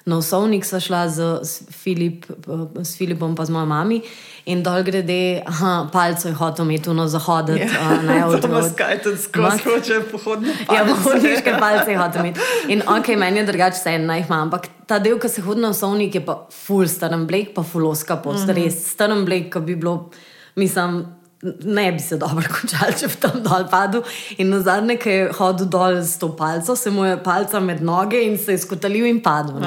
Na osovnik sva šla z, s, Filip, s Filipom, pa z mojo mami. In dol grede, palce je hotel imeti na zahodu. Ja, ne, od tega se kaj tudi skozi hoče pohodno. Ja, pohodniške palce je hotel imeti. In ok, meni je drugače vse eno, jih imam. Ampak ta del, ki se hodi na osovnik, je pa full starem blek, pa fulloska post. Mm -hmm. Res starem blek, ki bi bilo, mislim ne bi se dobro končal, če bi tam dol padel. In na zadnje, ki je hodil dol s to palco, se mu je palca med noge in se je skotalil in padel.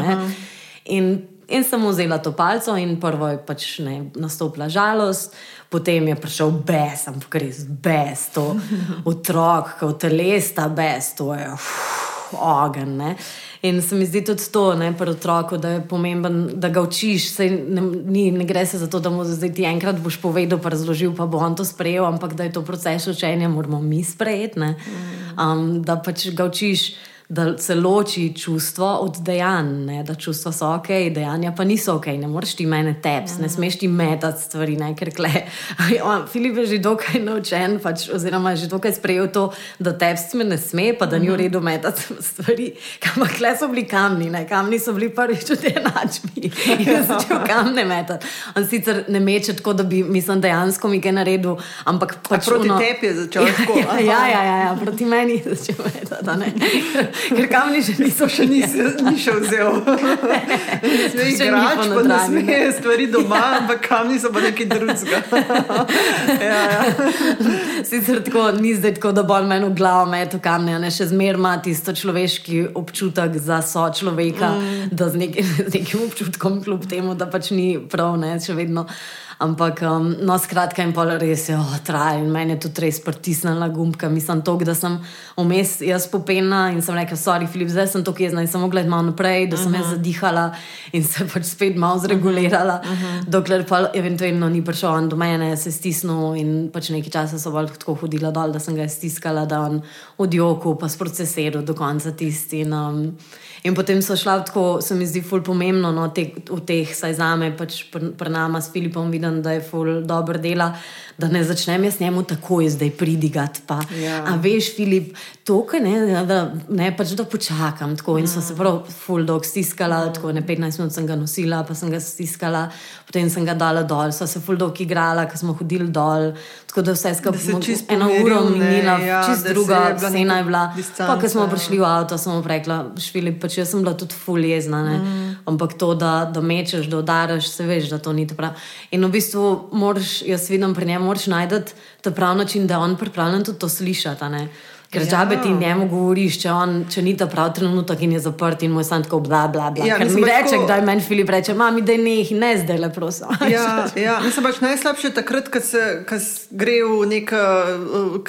In, in sem vzela to palco, in prvo je pač ne, nastopila žalost, potem je prišel bes, ampak res bes, to otrok, kot telesta, bes, to je uf, ogen. Ne. In se mi zdi tudi to, ne, pri otroku, da je pomemben, da ga učiš. Sej, ne, ni, ne gre se za to, da mu zdaj ti enkrat boš povedal, pa razložil, pa bo on to sprejel, ampak da je to proces učenja, moramo mi sprejeti. Mm. Um, da pač ga učiš da se loči čustvo od dejanj, ne? da čustva so ok, dejanja pa niso ok, ne moreš ti mene teps, ne smeš ti metati stvari, ne? ker kle. Filip je že dokaj naučen, pač, oziroma je že dokaj sprejel to, da teps me ne sme, pa da ni v redu metati stvari. Ampak kle so bili kamni, ne? kamni so bili prvič v tej načmi in če v kamne metati. On sicer ne meče tako, da bi, mislim, dejansko mi kaj naredil, ampak pač. Proti uno... tebi je začel tako. Ja, ja, ja, ja, proti meni je začel metati ker kamni že niso še nisi, ni še vzel. Sme igrati, pa ne sme stvari doma, ampak kamni so pa nekaj drugega. ja, ja. Sicer tako ni zdaj tako, da bo meni v glavo metu kamne, ne še zmer ima tisto človeški občutek za so človeka, mm. da z, nek, z nekim občutkom kljub temu, da pač ni prav, ne, še vedno. Ampak, um, no, skratka, in pol res je, oh, traja in meni je tudi res pritisnila gumbka. Mislim, to, da sem vmes jaz popena in sem rekla, sorry, Filip, zdaj sem to jezna in sem mogla malo naprej, da sem uh -huh. jaz zadihala in se pač spet malo zregulirala, uh -huh. dokler pa eventualno ni prišel on do mene, se stisnil in pač nekaj časa so bolj tako hodila dol, da sem ga stiskala, da on odjoku pa sprocesiral do konca tisti. In, um, In potem so šla tako, se mi zdi, ful pomembno no, te, v teh, saj za me, pač pri pr nama s Filipom, vidim, da je ful dobro dela, da ne začnem jaz njemu takoj zdaj pridigati. Ja. A veš, Filip, to, ne, da, ne, pač da počakam. Tako, in so se prav ful dog stiskala, mm. tako ne 15 minut sem ga nosila, pa sem ga stiskala, potem sem ga dala dol, so se ful dog igrala, ker smo hodili dol. Tako da vse skupaj eno uro minila, ja, čist druga scena je bila. Pa, ko smo prišli v avto, sem rekla, Filip, pač jaz sem bila tudi fuljezna. Mm. Ampak to, da, da mečeš, da udaraš, se veš, da to ni prav. In v bistvu, moraš, jaz vidim pri njemu, moraš najti ta pravi način, da on pripravljen tudi to slišati. Ker ja. džabe ti njemu govoriš, če, on, če ni ta pravi trenutek in je zaprt in mu je samo tako bla bla bla. Ja, Ker mi reče, tako... da je meni Filip reče, mami, da je neh in ne zdaj le prosim. Ja, ja, mislim pač najslabše takrat, ko se ko gre v neka,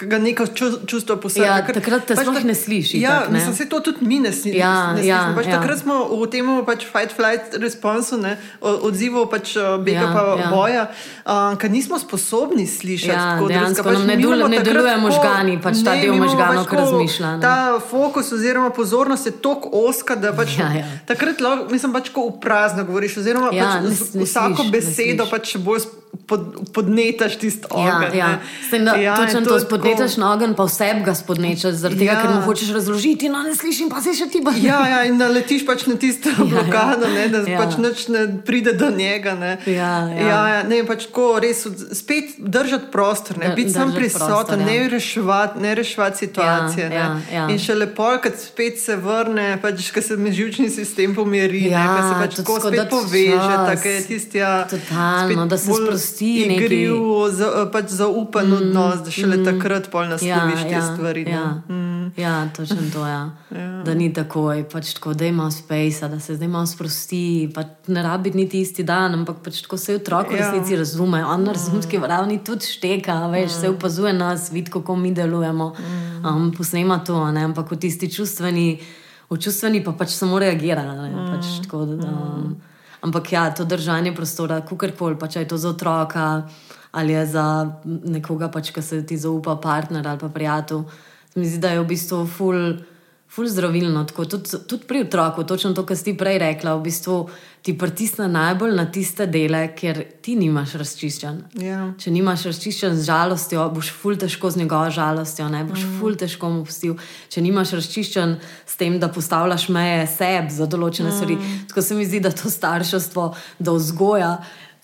ga neko čustvo posebej. Ja, takrat te pač sploh ne sliši. Ja, tak, ne? mislim, se to tudi mi ne sliši. Ja, ne ja, pač ja. Takrat smo v tem pač fight flight responsu, ne, odzivu pač bega ja, pa ja. boja, uh, ker nismo sposobni slišati. Ja, tako, dejansko, pač ne, delu, ne deluje možgani, pač ta del možgana ravno, pač ko razmišlja, ne. ta fokus oziroma pozornost je tako oska, da pač Ja, ja. takrat lahko, mislim, pač ko v prazno govoriš, oziroma Ja, pač ne ne vsako sliš, ne besedo sliš. pač bolj sp- pod, podnetaš tisto Ja, ogenj. ja. ne. S tem, da Ja, točno to to spodnetaš tako- na ogen, pa vse ga spodnečeš, zaradi tega, Ja. ker mu hočeš razložiti, no ne slišim, pa se še ti boš. Ja, ja, in naletiš pač na tisto ja, blokado, ne, da Ja. ja. pač nič ne pride do njega. Ne. Ja, ja. ja, ja ne, pač tako res spet držati prostor, ne, biti sam prisoten, ja. ne reševati, ne reševati situacije. Ja, ne. ja, ja. In še lepo, kad spet se vrne, pač, ko se živčni sistem pomiri, Ja, ne, ko se pač tako spet poveže, tako je tisti, ja, Totalno, spet da se bolj sprosti nekaj. Igriv, za, pač zaupan mm, odnos, da šele mm, takrat pol nasloviš te stvari. ne. Ja, ja točno to je. Ja. ja. Da ni takoj, pač tako, da ima space, da se zdaj malo sprosti. Pa ne rabi niti isti dan, ampak pač tako se otrok v Ja. resnici razume. On na razumski ravni tudi šteka, veš, se opazuje nas, vidi, kako mi delujemo. Um, posnema to, ne, ampak v tisti čustveni, v čustveni pa pač samo reagira. ne, Pač tako, da, um, ampak ja, to držanje prostora, kukorkoli, pa če je to za otroka ali je za nekoga, pač, ki se ti zaupa, partner ali pa prijatelj. Mi zdi, da je v bistvu ful, ful zdravilno. Tako, tudi, tudi pri otroku, točno to, kar si ti prej rekla, v bistvu ti pritisne najbolj na tiste dele, kjer ti nimaš razčiščen. Ja. Če nimaš razčiščen z žalostjo, boš ful težko z njegovo žalostjo, ne boš mm. ful težko mu pustil. Če nimaš razčiščen s tem, da postavljaš meje sebi za določene mm. stvari. Tako se mi zdi, da to starševstvo, da vzgoja.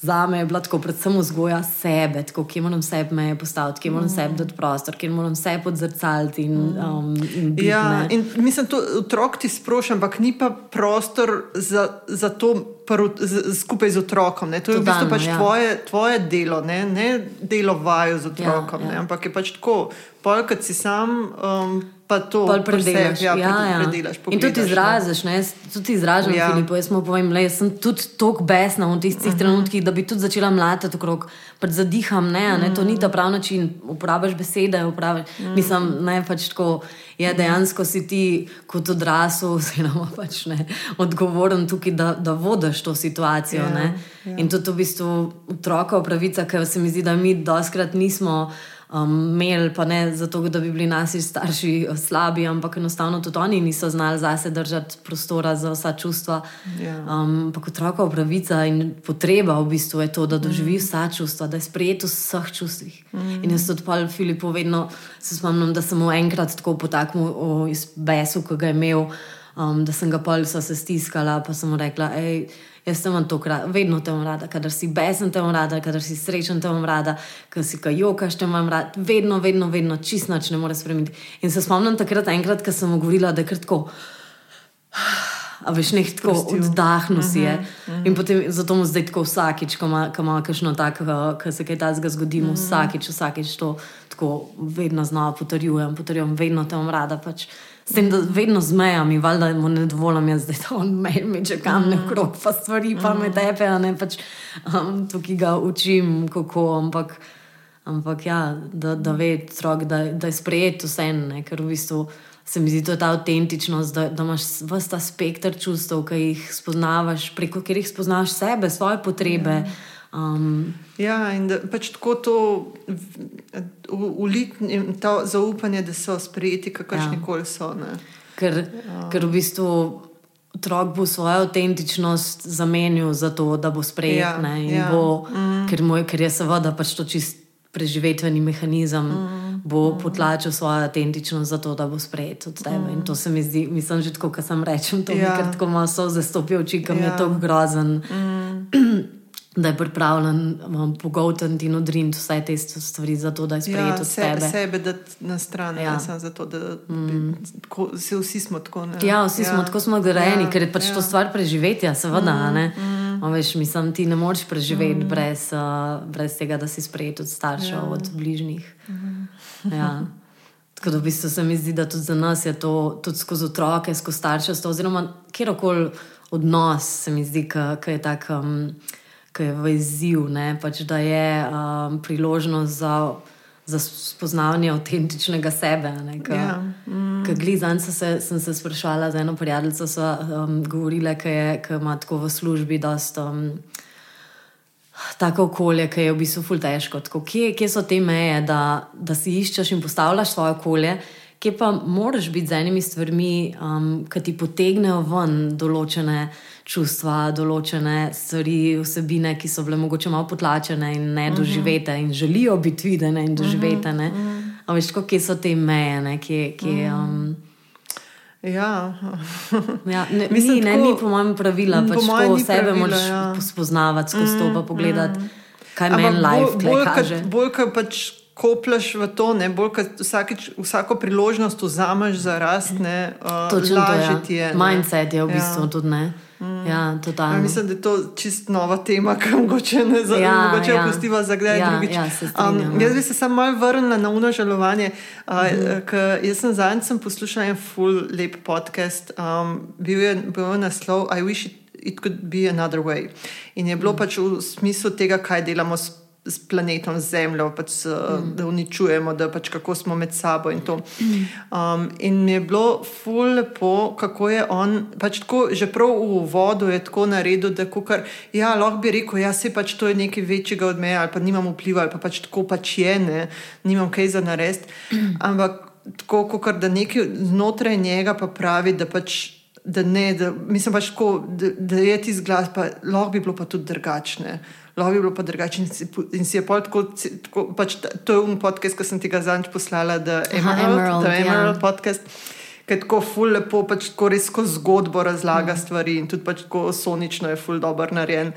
Za me je bila tako, predvsem vzgoja sebe, tako, kje moram sebe meje postaviti, kje moram mm. sebe dati prostor, kje moram sebe podzrcaliti in, um, in biti. Ja, ne. in mislim, da otrok ti sprošča, ampak ni pa prostor za, za to prv, z, skupaj z otrokom. Ne? To je v bistvu Totalno, pač ja. tvoje, tvoje delo, ne, ne delo vaju z otrokom, Ja, ja, ja. ja. ampak je pač tako. Pol, kad si sam, um, pa to predelaš. ja, Ja, ja. predelaš In tudi pogledaš, ne. izraziš, ne? Tudi izražam, ja. Ja. Filipu. Jaz mu povem, le, jaz sem tudi tako besna v tistih uh Mhm. -huh. trenutkih, da bi tudi začela mlatiti okrog, pač zadiham. Ne, ne? To ni ta pravi način, uporabiš besede, uporabiš. Mhm. Mm. Mislim, ne pač tako. Je dejansko si ti kot odrasel, oziroma pač ne, odgovoren tukaj, da, da vodiš to situacijo. Ja, Ja, ja. In tudi v bistvu otrokova pravica, ker se mi zdi, da mi doskrat nismo um, imeli, pa ne zato, da bi bili naši starši slabi, ampak enostavno tudi oni niso znali zase držati prostora za vsa čustva. Ja. Um, ampak otrokova pravica in potreba v bistvu je to, da doživi vsa čustva, da je sprejet v vseh čustvih. Mm. In jaz tudi pa Filipu vedno se spomnim, da sem mu enkrat tako potaknil iz besu, ki ga je imel. Um, da sem ga pol so se stiskala, pa sem mu rekla, hej, jaz te imam to rada, vedno te imam rada, kadar si besen, te imam rada, kadar si srečen, te imam rada, kadar si kajokaš, te imam rada, vedno, vedno, vedno, čist noč ne more spremeniti. In se spomnim takrat, enkrat, ko sem mu govorila, da je kar tako. A veš, nek tako oddahnil si je. In potem zato mu zdaj tako vsakič, ko ima, ko ima kakšno tako, ko se kaj takega zgodi, mu vsakič, vsakič to tako vedno znova potrjujem, potrjujem, vedno te imam rada. Pač. S tem, da vedno zmejam in valjda mu ne dovolim, jaz zdaj to on me meče kam ne okrog, pa stvari pa me tepe, a ne pač um, tukaj ga učim, kako, ampak, ampak ja, da, da ve otrok, da, da je sprejet vse, ne, ker v bistvu se mi zdi to ta avtentičnost, da, da imaš vse ta spektr čustev, ki jih spoznavaš, preko katerih spoznavaš sebe, svoje potrebe. Um, Ja, in da pač tako to uliti, to zaupanje, da so sprejeti, kakršni Ja. koli so. Ne. ker, ja. ker v bistvu otrok bo svojo avtentičnost zamenil za to, da bo sprejet. Ja, ne, ja. bo, mm. ker, moj, ker je seveda pač to čist preživetveni mehanizem. Mm. Bo potlačil svojo avtentičnost za to, da bo sprejet od tebe. Mm. In to se mi zdi, mislim, že tako, kot sem rečem, to ja. Mi kar tako malo so zastopijo oči, kam. Ja. je to grozen. Mm. Da je pripravljen um, pogoltniti in odriniti vse te stvari, zato da je sprejet Ja, od se, tebe. sebe dati na stran, Ja. samo zato, da mm. tako, se vsi smo tako. Ne? Ja, vsi ja. smo tako smo grejeni, ja, ker je pač ja. to stvar preživetja, seveda. Mm, mm. Veš, mislim, ti ne moreš preživeti mm. brez, uh, brez tega, da si sprejet od staršev, ja. od bližnjih. Mm. Ja. Tako da v bistvu se mi zdi, da tudi za nas je to tudi skozi otroke, skozi starševstvo, oziroma kjerkoli odnos, se mi zdi, ki je tak. Um, Ki je v izziv, ne, pač, da je um, priložnost za, za spoznavanje avtentičnega sebe. Ka, Ja, mm. Glizan se, sem se sprašvala z eno prijateljico, so um, govorile, ki ima tako v službi dosta. Um, Tako okolje, ki je v bistvu ful težko. Tako, kje, kje so te meje, da, da si iščeš in postavljaš svoje okolje, kje pa moraš biti z enimi stvarmi, um, ki ti potegnejo ven določene čustva, določene stvari, vsebine, ki so bile mogoče malo potlačene in ne doživete in želijo biti videne in doživete. Ne? A veš, kje so te meje, ne? kje. kje um, Ja, Ja, ne, Mislim, ni, ne, tako- ni po mojem pravila, Mm, po pač mojem ni sebe pravila, moraš ja. spoznavati skozi to, pa pogledati, kaj meni Ampak life bolj, bolj, bolj, kaže. kad, bolj, ko pač kopleš v to, ne, bolj, ko vsakič, vsako priložnost vzameš za rast, ne, uh, Točno to lažje je. ti je. ne. Mindset je v Ja. bistvu tudi ne. Ja, Ja, totalno. mislim, da je to čist nova tema, ki mogoče ne za, Ja, mogoče ja. opustiva za kdaj Ja, drugič. ja, strinjam, um, ja. jaz bi se samo malo vrnila na uno žalovanje. Uh, -huh. Jaz sem zadnjič poslušala en full lep podcast, um, bil je bil naslov I wish it, it could be another way. In je bilo pač v smislu tega, kaj delamo s s planetom Zemljo, pač, s, mm. da uničujemo, da pač kako smo med sabo in to. Um, in mi je bilo ful lepo, kako je on, pač tako, že prav v uvodu je tako naredil, da kukar, ja, lahko bi rekel, ja, se pač to je nekaj večjega od meja, ali pa nimam vpliva, ali pa pač tako pač je, ne, nimam kaj za narediti. Ampak tako, kot da nekaj znotraj njega pa pravi, da pač. Da ne, da, mislim pač tako, da, da je ti zglas, pa lahko bi bilo pa tudi drugačne. Lahko bi bilo pa drugače in, si in si je pol tako, tako pač, ta- to je um podcast, ki sem ti ga zadnjič poslala, da Emerald, Emerald, The ja. Emerald podcast, ki je tako ful lepo, pač tako res skozi zgodbo razlaga mm. stvari in tudi pač tako sonično je ful dobro narejen.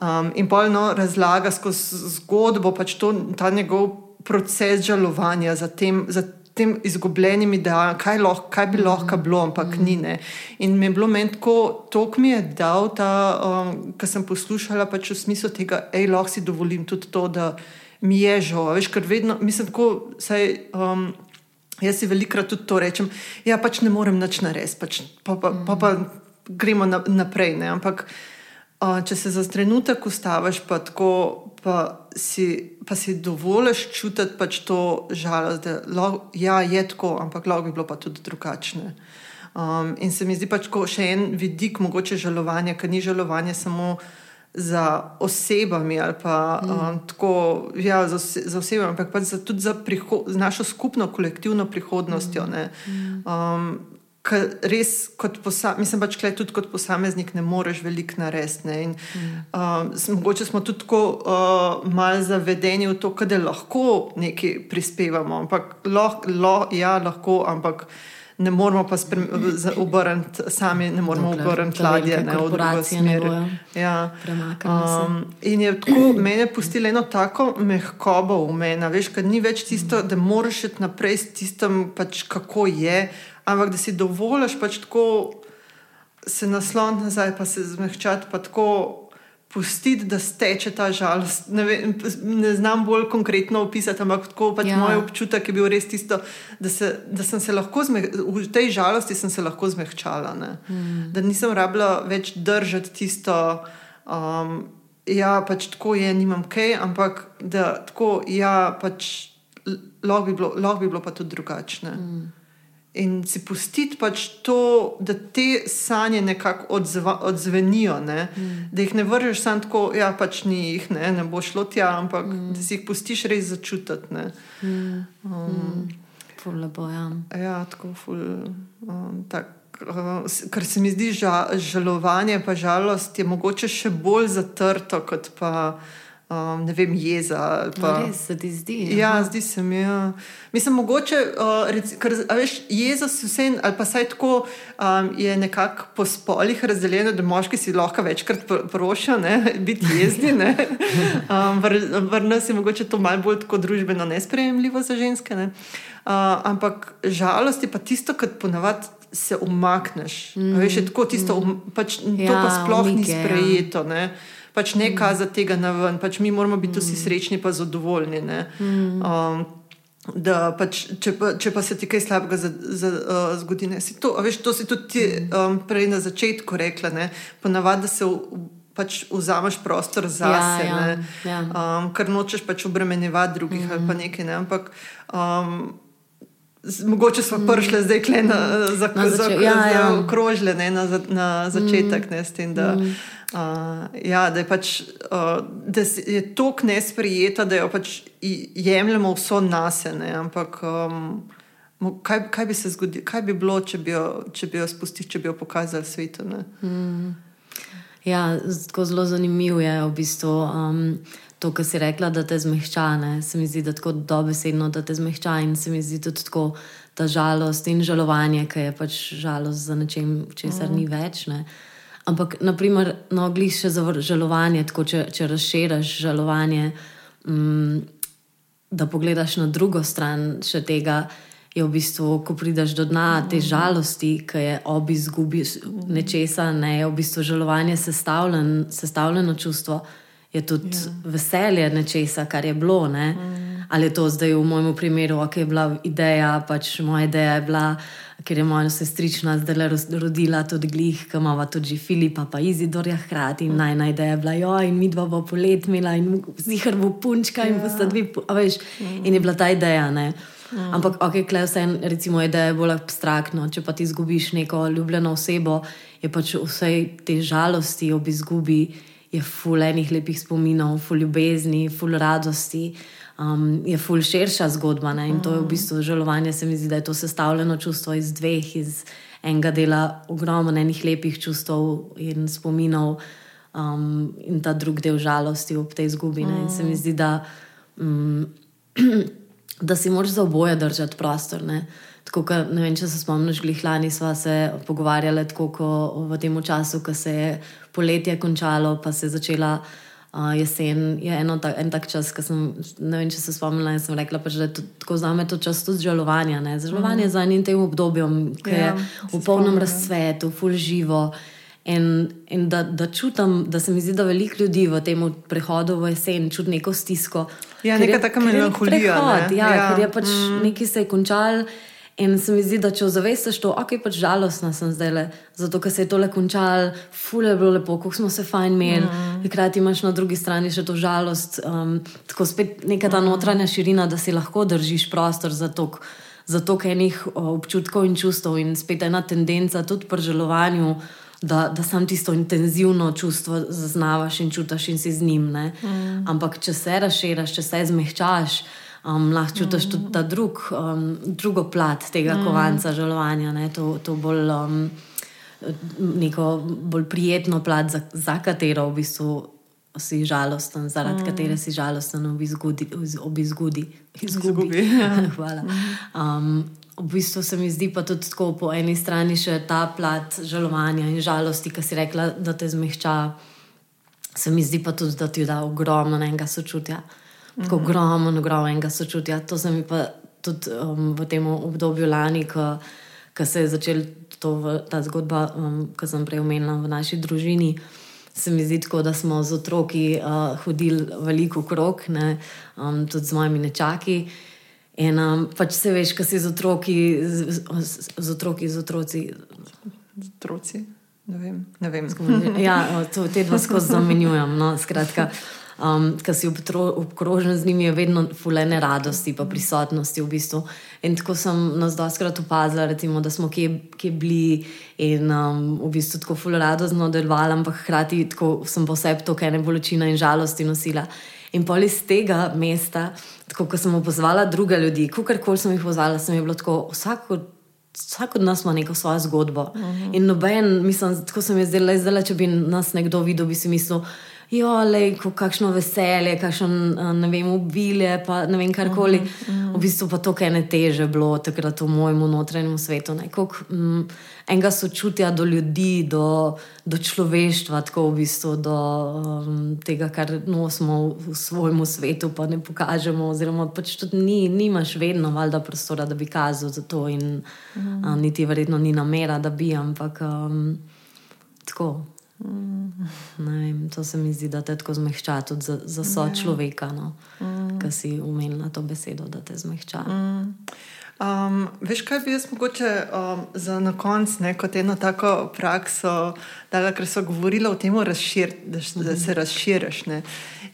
Um, in polno razlaga skozi zgodbo, pač to, ta njegov proces žalovanja za tem. Za tem izgubljenim idealom, kaj, lahko, kaj bi lahko bilo, ampak ni. Ne. In mi je bilo meni tako, to mi je dal ta, um, kar sem poslušala, pač v smislu tega, hej, lahko si dovolim tudi to, da mi je žal. Veš, ker vedno, mislim, tako, saj, um, jaz si velikrat tudi to rečem, ja, pač ne morem nič narediti, pač, pa, pa, pa, pa gremo na, naprej. Ne. Ampak uh, če se za trenutek ustaviš, pa tako. Pa si, pa si dovoliš čutiti pač to žalost, da lahko, ja, je tako, ampak lahko bi bilo pa tudi drugačne. Um, in se mi zdi pač tako še en vidik mogoče žalovanja, ker ni žalovanje samo za osebami ali pa mm. um, tako, ja, za, za osebami, ampak pač za, tudi za, priho, za našo skupno kolektivno prihodnostjo. Mm. Um, Ker res, kot posa, mislim pač, da tudi kot posameznik ne moreš veliko narediti. um, s- Mogoče smo tudi tako uh, malo zavedeni v to, da lahko nekaj prispevamo, ampak lahko, lo, ja, lahko, ampak ne moramo pa obrniti sami, ne moramo Dokler obrniti ladje ne, v drugo smer. Ja. Um, in je tako meni pustilo eno tako mehkobo v meni, veš, ker ni več tisto, da moraš iti naprej s tistem, pač, kako je, ampak da si dovoliš pač tako se nasloniti nazaj, pa se zmehčati, pa tako pustiti, da steče ta žalost. Ne, vem, ne znam bolj konkretno opisati, ampak tako pač Ja. moj občutek je bil res tisto, da, se, da sem se lahko zmeh, v tej žalosti sem se lahko zmehčala. Mm. Da nisem rabila več držati tisto. Um, ja, pač tako je, nimam kaj, ampak da tako, ja, pač lahko bi bilo, lahko bi bilo pa tudi drugačne. Mm. In si pustiti pač to, da te sanje nekako odzva, odzvenijo, ne? mm. da jih ne vržeš samo tako, ja, pač ni jih, ne, ne bo šlo tja, ampak mm. da si jih pustiš res začutiti. ne. Ful lepo, ja. Ja, tako ful. Um, tak, uh, Kar se mi zdi ža, žalovanje, pa žalost je mogoče še bolj zatrto kot pa um, ne vem, jeza. Pa, Pa, res se ti zdi. Ja, aha. zdi se mi. Ja. Mislim, mogoče, uh, rec, ker, veš, Jezus vse, ali pa saj tako um, je nekako po spolih razdeljeno, da moški si lahko večkrat pr- prosijo, ne, biti jezni. Ne. Um, Vrn nas je mogoče to malo bolj tako družbeno nesprejemljivo za ženske. Ne. Uh, ampak žalost je pa tisto, kar ponavadi se umakneš. Mm. Veš, je tako tisto, um, pač, to Ja, pa sploh ni umike, ja. sprejeto. Ne. Pač ne kazati tega na ven, pač mi moramo biti vsi srečni, pa zadovoljni. ne. Um, da pač, če, pa, če pa se ti kaj slabega za, za, uh, zgodi, ne, si to, veš, to si tudi ti, um, prej na začetku rekla, ne, ponavadi se v, pač vzameš prostor zase, ja, ne, ja. um, ker nočeš pač obremenjevati drugih mm. ali pa nekaj, ne, ampak um, mogoče smo prišli zdaj kle na, za, Na za, zače- za, ja, za ja. okrožle, ne, na, za- na začetek, ne, s tem, da. Uh, ja, da je, pač, uh, da je tako nesprijeta, da jo pač jemljemo vso nas, ampak um, kaj, kaj bi se zgodilo, kaj bi bilo, če bi jo, če bi jo spustili, če bi jo pokazali svetu. Mm. Ja, tako zelo zanimivo je v bistvu. Um, To, kar si rekla, da te zmehča, ne? se mi zdi, da tako dobesedno, da te zmehča in se mi zdi tudi tako, ta žalost in žalovanje, ki je pač žalost za nečem, česar mm. ni več. Ne? Ampak, naprimer, no, gliš še za žalovanje, tako če, če razširiš žalovanje, um, da pogledaš na drugo stran še tega, je v bistvu, ko prideš do dna te žalosti, ki je ob izgubi nečesa, ne je v bistvu žalovanje sestavljen, sestavljeno čustvo, je tudi ja. veselje nečesa, kar je bilo. Ne? Ali je to zdaj v mojem primeru, ki je bila ideja, pač moja ideja je bila. Ker je moja sestrična zdaj rodila tudi glih, ki ima tudi Filipa, pa Izidorja hkrati. In naj najde je bila, jo, in mi dva bo polet imela, in zihar bo punčka, in ja. bosta dve, veš, in je bila ta ideja. Ne? Mm. Ampak, ok, klej vse, recimo, je bolj abstraktno. Če pa ti izgubiš neko ljubljeno osebo, je pač vse te žalosti ob izgubi, je full enih lepih spominov, full ljubezni, full radosti. Um, je full širša zgodba ne? in mm. to je v bistvu žalovanje. Se mi zdi, da je to sestavljeno čustvo iz dveh, iz enega dela, ogromno enih lepih čustev in spominov, um, in ta drugi del žalosti ob tej izgubi. Mm. In se mi zdi, da. Um, da si moraš za oboje držati prostor. Ne? Tako, ka, ne vem, če se spomniš, glih lani smo se pogovarjali tako, ko, v tem času, ko se je poletje končalo, pa se je začela uh, jesen. Je eno, ta, en tak čas, ki sem, ne vem, če se spomnila sem rekla, pač, da je to, tako za me to čas tudi žalovanja. Žalovanje mm. za enim tem obdobjem, ki ja, je v polnem razcvetu, full živo. In, in da, da čutim, da se mi zdi, da veliko ljudi v tem prehodu v jesen čuti neko stisko. Ja, neka taka melanholija. Ne? Ja, ja, ker je pač mm. nekaj se je končal. In se mi zdi, da če ozavestiš to, ok, pač žalostna sem zdaj le, zato ker se je tole končal, fule je bilo lepo, kako smo se fajn imeli, mm. hkrati imaš na drugi strani še to žalost, um, tako spet neka ta notranja širina, da si lahko držiš prostor za to. Zato, ker je enih občutkov in čustev, in spet ena tendenca tudi pri želovanju, uh, da, da sam tisto intenzivno čustvo zaznavaš in čutiš in si z njim. Mm. Ampak če se razširiš, če se zmehčaš, um, lahko čutiš mm. tudi ta drug, um, drugo plat tega mm. kovanca žalovanja, ne? to, to bolj, um, neko bolj prijetno plat, za, za katero v bistvu. Si žalosten, zaradi mm. katere si žalosten ob izgudi. Ob izgudi. izgubi. izgubi. Hvala. Um, v bistvu se mi zdi pa tudi tako po eni strani še ta plat žalovanja in žalosti, ki si rekla, da te zmehča. Se mi zdi pa tudi, da ti da ogromno enega sočutja. Tako mm -hmm. ogromno, ogromno enega sočutja. To se mi pa tudi um, v tem obdobju lani, ko se je začela ta zgodba, um, ki sem prej omenila v naši družini. Se mi zdi tako, da smo z otroki uh, hodili veliko krok, ne, um, tudi z mojimi nečaki. In um, pač se veš, kaj si z otroki, z, z, z otroki, z otroci. Z otroci. Ne vem. Ne vem. Ja, to, te dva skozi zamenjujem. No, skratka, um, ki si obkrožen z njimi, je vedno fulene radosti, pa prisotnosti v bistvu. In tako sem nas doskrat opazila, recimo, da smo kje, kje bili in um, v bistvu tako fulene radostno delovali, ampak hkrati sem posebej to, kaj ne bolečina in žalosti nosila. In pol iz tega mesta, tako ko sem opozvala druge ljudi, kakorkoli sem jih pozvala, sem jih bilo tako, vsak od, vsak od nas ima neko svojo zgodbo. Uh mhm. -huh. In noben, mislim, tako sem jaz zdaj, zdaj, če bi nas nekdo videl, bi si mislil jo, lej, kakšno veselje, kakšno ne vem, ubilje, pa ne vem karkoli. Uh -huh, uh -huh. V bistvu pa to, kaj ne teže bilo takrat v mojem notranjem svetu. Nekako mm, enega sočutja do ljudi, do, do človeštva, tako v bistvu do um, tega, kar nosimo v svojem svetu, pa ne pokažemo. Oziroma, pač tudi ni, nimaš vedno valjda prostora, da bi kazal za to, in uh -huh. a, niti verjetno ni namera, da bi, ampak um, tako. Mm. Vem, to se mi zdi, da te tako zmehča tudi za, za so ja. človeka, no, mm. ki si umel na to besedo, da te zmehča. Mm. Um, veš, kaj bi jaz mogoče um, za na koncu, kot eno tako prakso, da ker so govorili o tem, razšir, da, da se razširiš. Ne?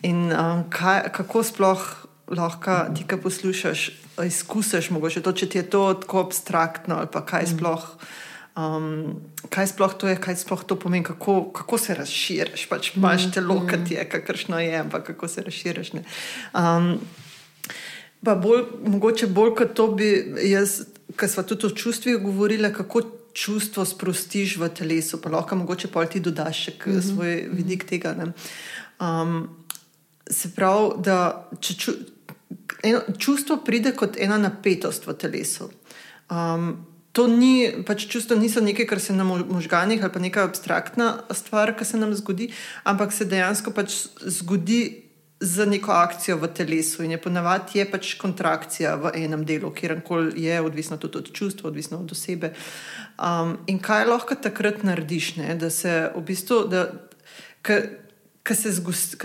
In um, kaj, kako sploh lahko ti, ki poslušaš, izkusiš, mogoče to, če ti je to tako abstraktno ali pa kaj sploh. Mm um, kaj sploh to je, kaj sploh to pomeni, kako, kako se razširiš. Pač imaš telo, mm. ki je, kakršno je, ampak kako se razširiš. Um, pa bolj, mogoče bolj kot to bi jaz ker smo tudi o čustvih govorili, kako čustvo sprostiš v telesu, pa lahko mogoče pa ti dodaš še mm -hmm. svoj vidik tega. Um, se pravi, da če ču, eno, čustvo pride kot ena napetost v telesu. Um, to ni, pač čustvo niso nekaj, kar se nam v možganjih ali pa neka abstraktna stvar, ki se nam zgodi, ampak se dejansko pač zgodi z neko akcijo v telesu in je ponavadi je pač kontrakcija v enem delu, kjer koli je, odvisno tudi od čustva, odvisno od osebe. Um, in kaj lahko takrat narediš, ne? da se v bistvu, da Ker se,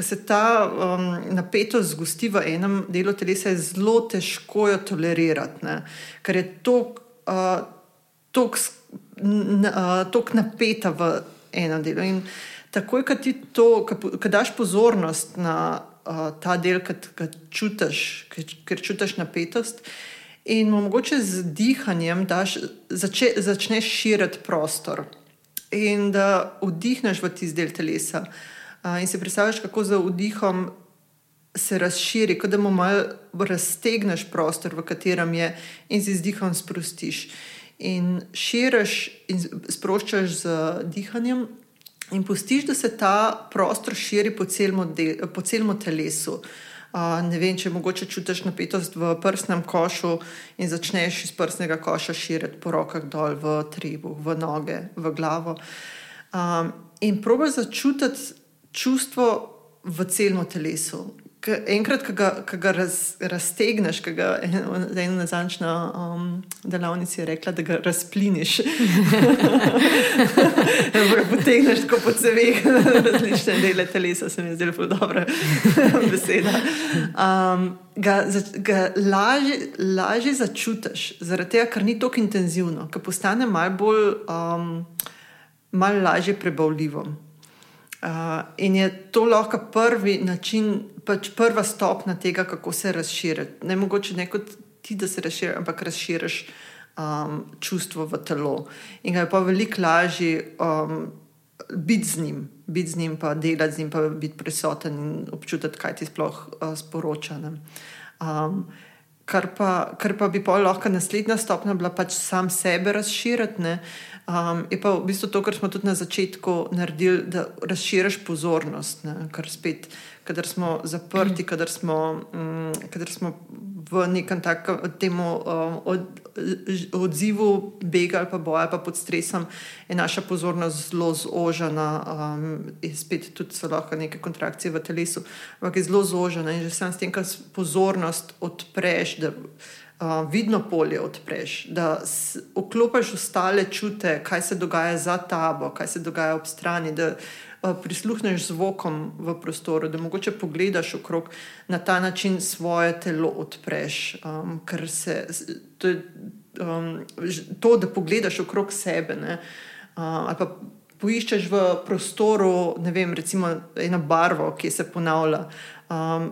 se ta um, napetost zgosti v enem delu telesa, je zelo težko jo tolerirati, ne? ker je tako uh, napeta v enem delu. In takoj, ko ti to, ko daš pozornost na uh, ta del, ki čutiš, ker čutiš napetost. In mogoče z dihanjem daš, zače, začneš širiti prostor in da vdihneš v tisti del telesa. Uh, in si predstavljaš, kako za vdihom se razširi, kot da mu malo raztegneš prostor, v katerem je, in z izdihom sprostiš. In širiš in sproščaš z dihanjem, in pustiš, da se ta prostor širi po celem telesu. Uh, ne vem, če mogoče čutiš napetost v prsnem košu in začneš iz prsnega koša širiti po rokah dol v tribu, v noge, v glavo. Um, in probiš začutiti čustvo v celem telesu, enkrat, ko ga, ko ga raz, raztegneš, ki ga je ena nazajšnja um, delavnica rekla, da ga razpliniš. Potegneš tako po cevih, različne dele telesa, se mi je zelo dobra beseda. Um, ga ga lažje, lažje začutiš, zaradi tega, ker ni tako intenzivno, ker postane malo bolj, um, malo lažje prebavljivo. Uh, in je to lahko prvi način, pač prva stopnja tega, kako se razširiti. Ne mogoče ne kot ti, da se razširiš, ampak razširiš um, čustvo v telo. In ga je pa veliko lažje um, biti z njim, biti z njim, pa delati z njim, pa biti prisoten in občutiti, kaj ti sploh uh, sporoča. Um, kar, pa, kar pa bi pa lahko naslednja stopnja bila pač sam sebe razširiti. Um, je pa v bistvu to, kar smo tudi na začetku naredili, da razširiš pozornost, ne? kar spet, kadar smo zaprti, kadar smo, um, kadar smo v nekem takem temu, um, od, odzivu bega ali pa boja, pa pod stresom, je naša pozornost zelo zožena, um, in spet tudi so lahko neke kontrakcije v telesu, ampak je zelo zožena in že sam s tem, kar pozornost odpreš. Da, uh, vidno polje odpreš, da vklopiš ostale čute, kaj se dogaja za tabo, kaj se dogaja ob strani, da uh, prisluhneš zvokom v prostoru, da mogoče pogledaš okrog na ta način svoje telo odpreš. Um, ker se to, um, to, da pogledaš okrog sebe. Ne, uh, ali pa poiščeš v prostoru, ne vem, recimo eno barvo, ki se ponavlja. Um,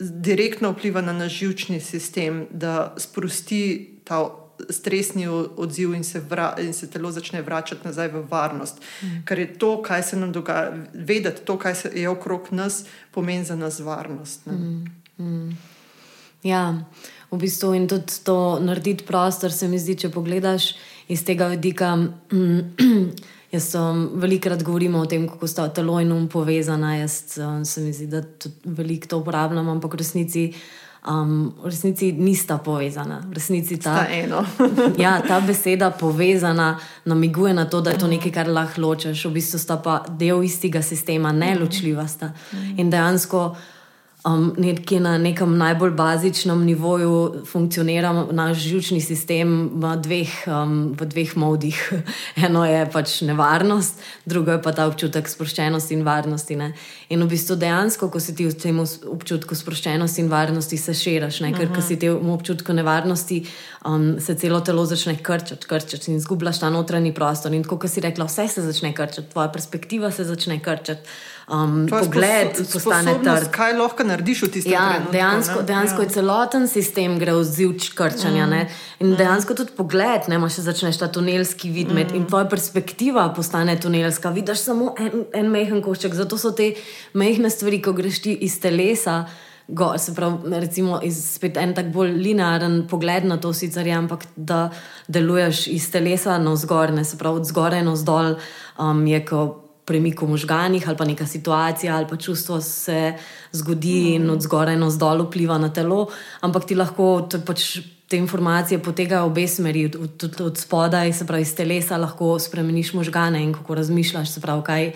direktno vpliva na naš žilčni sistem, da sprosti ta stresni odziv in se, vra, in se telo začne vračati nazaj v varnost. Mm. Ker je to, kaj se nam dogaja, vedeti to, kaj se je okrog nas, pomeni za nas varnost. Mm. Mm. Ja, v bistvu in tudi to narediti prostor, se mi zdi, če pogledaš iz tega vidika. Jaz um, velikokrat govorim o tem, kako sta telo in um povezana. Jaz um, se mi zdi, da veliko to uporabljam, ampak v resnici, um, v resnici nista povezana. Resnici ta, ja, ta beseda povezana namiguje na to, da je to nekaj, kar lahko ločeš. V bistvu sta pa del istega sistema, ne ločljiva sta. In dejansko um, nekje na nekem najbolj bazičnem nivoju funkcionira naš žilčni sistem v dveh, um, v dveh modih. Eno je pač nevarnost, drugo je pa ta občutek sproščenosti in varnosti. Ne? In v bistvu dejansko, ko si ti v tem občutku sproščenosti in varnosti, se širiš, ker ko si ti v občutku nevarnosti, um, se celo telo začne krčati, krčati in izgubljaš ta notranji prostor. In kot si rekla, vse se začne krčati, tvoja perspektiva se začne krčati um, pogled postane trd. Kaj lahko narediš v tistem ja, trenutku? Dejansko, dejansko ja. je celoten sistem gre v ziv krčanja. Mm. In mm. dejansko tudi pogled, ne imaš začneš ta tunelski vid mm. in tvoja perspektiva postane tunelska. Vidiš samo en, en mehen košček, zato so te mehne stvari, ko greš ti iz telesa Go, se pravi, recimo, iz spet en tak bolj linearen pogled na to, sicer je, ampak da deluješ iz telesa na vzgor, ne se pravi, od zgoraj na vzdolj, um, je kot premik v možganjih ali pa neka situacija ali pa čustvo se zgodi in od zgoraj na vzdolj vpliva na telo, ampak ti lahko pač. Te informacije potegajo obe smeri, tudi od spodaj, se pravi, iz telesa lahko spremeniš možgane in kako razmišljaš, se pravi, kaj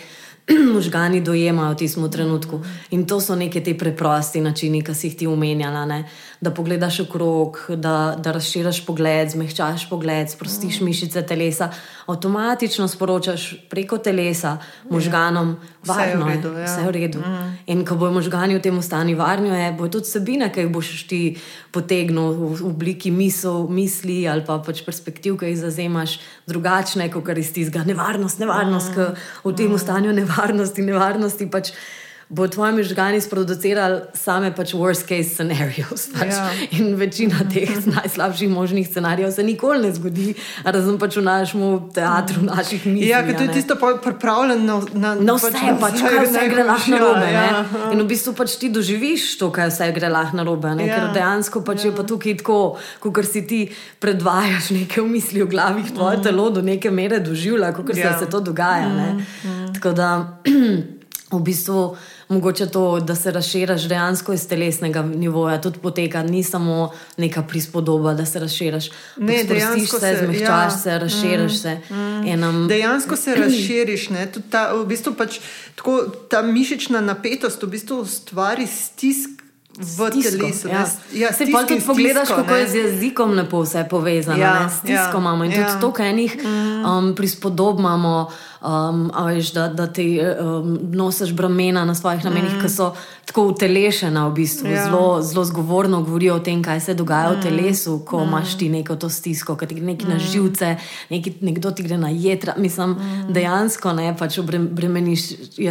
možgani dojemajo v tem trenutku. In to so neke te preprosti načini, ki si jih ti umenjala. Ne? Da pogledaš okrog, da, da razširiš pogled, zmehčaš pogled, sprostiš mm. mišice telesa, avtomatično sporočaš preko telesa možganom, da ja. je vse v redu. Ja. Vse v redu. Mm. In ko bojo možgani v tem stanju varni, bo tudi sebina, ki jih boš ti potegnil v, v obliki misel, misli ali pa pač perspektiv, ki jih zazemaš, drugačne, kot iz tistega nevarnost, nevarnost, mm. ki v tem mm. stanju nevarnosti, nevarnosti pač bo tvojimi žgani sproducirali same pač worst case scenarios. Pač. Ja. In večina teh najslabših možnih scenarijev se nikoli ne zgodi, razen pač v našem teatru, v naših mislih. Ja, ker to je tisto pripravljeno na, na, na vse, pač, pač, kaj vse gre lahko na robe. Ja, ja. In v bistvu pač ti doživiš to, kaj vse gre lahko na robe. Ja. Ker dejansko pač ja. je pa tukaj tako, kot si ti predvajaš neke misli v glavi, tvoje mm. telo do neke mere doživlja, kot ja. se to dogaja. Mm. Mm. Tako da v bistvu mogoče to, da se razširiš dejansko iz telesnega nivoja, tudi poteka, ni samo neka prispodoba, da se razširiš. Ne, dejansko se zmehčaš, ja. se razširiš mm, se. Mm. Enam... Dejansko se razširiš. Ta, v bistvu pač, tako, ta mišična napetost v bistvu stvari stisk v telesu. Ja. Ja, se pa tudi pogledaš, kako ne? je z jezikom lepo vse povezano. Ja, stisko ja, imamo in ja. tudi to, kaj enih mm. um, prispodob imamo um, veš, da, da ti um, nosiš bremena na svojih namenih, mm. ki so tako utelešena, v bistvu ja. zelo, zelo zgovorno govorijo o tem, kaj se dogaja mm. v telesu, ko mm. imaš ti neko to stisko, ki ti gre mm. na živce, neki, nekdo ti gre na jedra. Mislim, mm. dejansko ne, pač bremeniš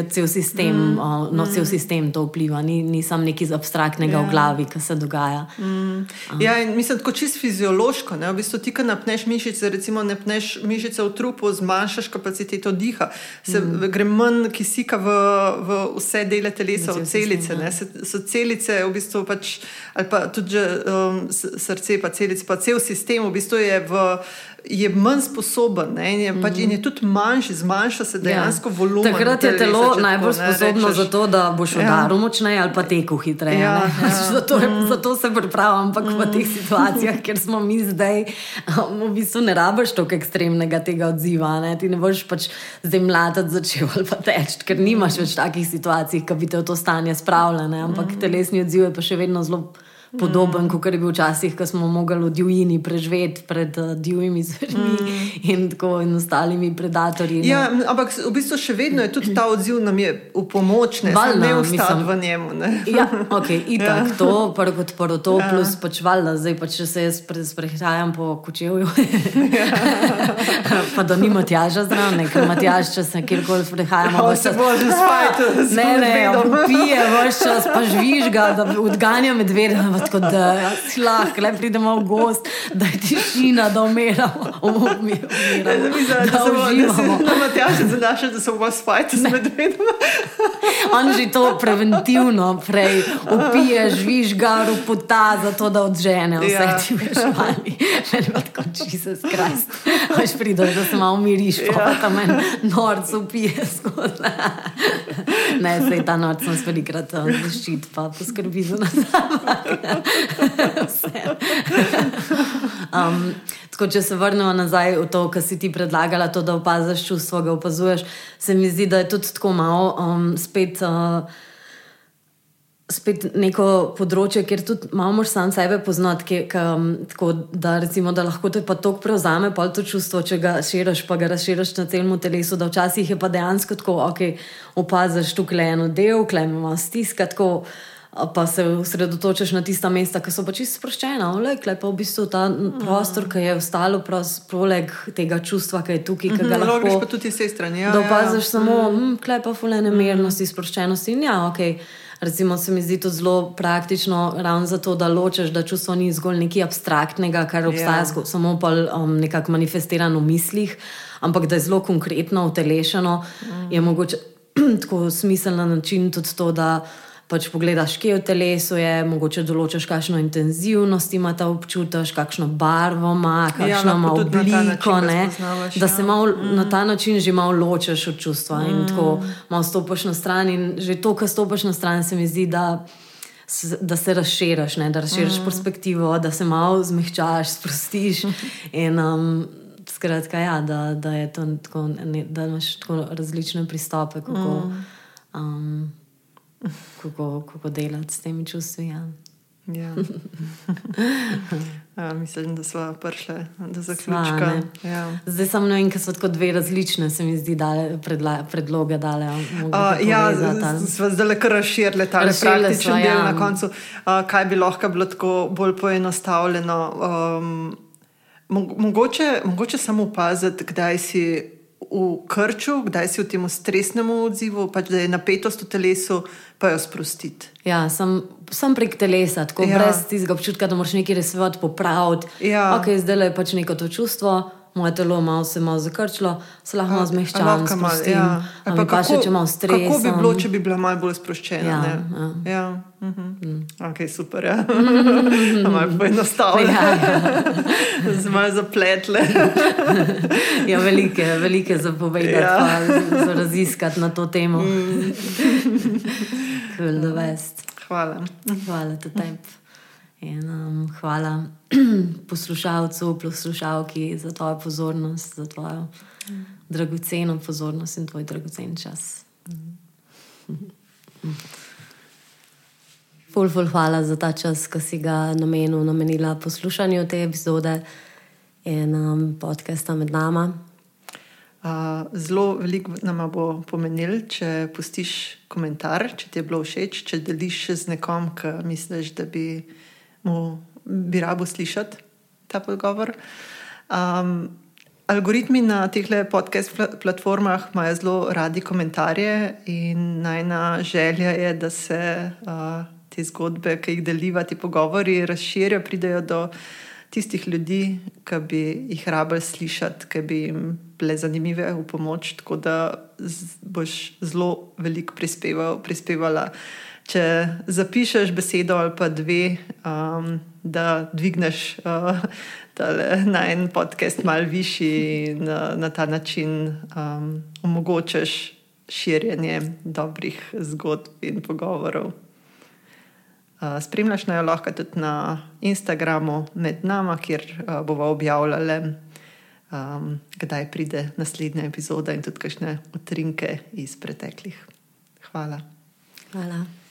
cel sistem, mm. uh, no, cel mm. sistem to vpliva, ni, ni samo nekaj abstraktnega ja. v glavi, ki se dogaja. Mm. Um. Ja, in mislim, tako čisto fiziološko, ne, v bistvu ti, ki napneš mišice, recimo ne pneš mišice v trupu, zmanjšaš kapaciteto diha, se mm. gre manj kisika v, v vse dele telesa, v celice. Ja. Se, so celice, v bistvu pač, ali pa tudi um, srce, pa celice, pa cel sistem v bistvu je v je manj sposoben ne, in, je, pač, in je tudi manjši, zmanjša se ja. dejansko ja. volumen. Takrat je telo tako, najbolj sposobno rečeš, za to, da boš udaril ja. močneje ali pa tekel hitreje. Ja, ja. zato, mm. zato se pripravljam, ampak mm. v teh mm. situacijah, kjer smo mi zdaj, v bistvu ne rabiš tako ekstremnega tega odziva. Ne. Ti ne boš pač zdaj mladati začel ali pa teč, ker nimaš več takih situacij, ki bi te v to stanje spravljali. Ampak mm. telesni odziv je pa še vedno zelo podoben, mm. kot je bil včasih, ko smo mogli v divjini preživeti pred uh, divjimi zvermi mm. in tako in ostalimi predatorji. Ja, ampak v bistvu še vedno je tudi ta odziv nam je v pomoč, ne ne ustati v njemu. Ne? Ja, ok, itak ja. to, prvo kot prvo to, ja. plus pač valjda, zdaj pa če se jaz sprehajam po kočevju, ja. pa da nima tjaža zraven, ker ima tjaž, če se kjerkoli sprehajamo. Ja, se bo že spajto, ne, ne, pije, vse čas pa žvižga, da odganja medvede tako da lahko, le pridemo v gost, da je tišina, da umiramo. umiramo da da, da uživamo. Matjaž, da znaš, da se vas fajta z medvedom. On že to preventivno prej upije, žviž ga, ruputa, zato da odžene vse ja. ti vešvali. Ne pa tako čisto skrast. Hoš prideš, da se malo umiriš, pa ja. tam en norc upije skozi. Ne, sej ta noč sem svedikrat zaščit, pa poskrbi za nas. um, tako, če se vrnemo nazaj v to, kar si ti predlagala, to, da opaziš čustvo, ga opazuješ, se mi zdi, da je tudi tako malo um, spet. Uh, Spet neko področje, kjer tudi malo moš sam sebe poznati, um, tako da, recimo, da lahko te pa tok prevzame, pa to čustvo, če ga širiš, pa ga razširiš na celem telesu, da včasih je pa dejansko tako, ok, opaziš tukaj eno del, klej ima stiska, tako pa se osredotočiš na tista mesta, ki so pač čisto sproščena. Klej pa v bistvu ta prostor, ki je ostalo, poleg tega čustva, ki je tukaj, ki ga mhm, lahko. Pa tudi te strani. Ja, da ja. opaziš ja. samo, mm. klej pa fulene mirnosti, sproščenosti. In ja, ok. Recimo, se mi zdi to zelo praktično, ravno zato, da ločeš, da čustvo ni zgolj nekaj abstraktnega, kar obstaja yeah. Ja. samo um, nekako manifestirano v mislih, ampak da je zelo konkretno, utelešeno, mm. je mogoče tako smiselno način tudi to, da pač pogledaš, kje v telesu je, mogoče določiš, kakšno intenzivnost ima ta občutek, kakšno barvo ima, kakšno ima lahko tudi na ta obliko. ne, razpoznavaš, Da ja. se malo na ta način že malo ločiš od čustva in tako malo stopiš na stran. In že to, kar stopiš na stran, se mi zdi, da. Da se razširiš, ne? da razširiš mm. perspektivo, da se malo zmehčaš, sprostiš. In, um, skratka, ja, da, da, tako, ne, da imaš tako različne pristope, kako, um, kako, kako delati s temi čustvi. Ja. Ja. ja, mislim, da smo prišli do Sva, zaključka. ne. Ja. Zdaj samo ne vem, ker so tako dve različne, se mi zdi, dale, predla, predloge dale. Uh, ja, smo zdaj kar razširili ta praktičen sva, del ja. na koncu. Uh, kaj bi lahko bilo tako bolj poenostavljeno? Um, mo- mogoče, mogoče samo opaziti, kdaj si v krču, kdaj si v tem stresnem odzivu, pač da je napetost v telesu, pa jo sprostiti. Ja, sem, sem prek telesa, tako Ja. ja. brez tistega občutka, da moraš nekaj resvati, popraviti. Ja. Ok, zdaj je pač neko to čustvo. Moje telo malo se malo zakrčilo, se lahko malo zmehčam, sprostim. ja. Ja. Ali Pa, pa še če malo stresa. Kako bi bilo, če bi bila malo bolj sproščena? Ja, ne? ja. ja. Uh -huh. Ok, super. Ja. malo poenostavljeno. Ja, ja. Z malo zapletle. ja, velike, velike zapovedati, Ja. za raziskati na to temo. Cool, the best. Hvala. Hvala tudi tebi. In, um, hvala poslušalcu, poslušalki za tvojo pozornost, za tvojo dragoceno pozornost in tvoj dragocen čas. Ful, ful, hvala za ta čas, ki si ga namenil, namenila poslušanju te epizode in um, podcasta med nama. Uh, zelo veliko nam bo pomenil, če pustiš komentar, če ti je bilo všeč, če deliš z nekom, ki misliš, da bi mu bi rabo slišati ta pogovor. Um, algoritmi na teh podcast pla- platformah imajo zelo radi komentarje, in najna želja je, da se uh, te zgodbe, ki jih deliva, ti pogovori razširijo, pridejo do tistih ljudi, ki bi jih rabili slišati, ki bi jim bile zanimive v pomoč. Tako da boš zelo veliko prispeval, prispevala. Če zapišeš besedo ali pa dve, um, da dvigneš uh, tale na en podcast malo višji in uh, na ta način um, omogočaš širjenje dobrih zgodb in pogovorov. Uh, Spremljaš naj jo lahko tudi na Instagramu med nama, kjer uh, bomo objavljali, um, kdaj pride naslednja epizoda in tudi kakšne utrinke iz preteklih. Hvala. Hvala.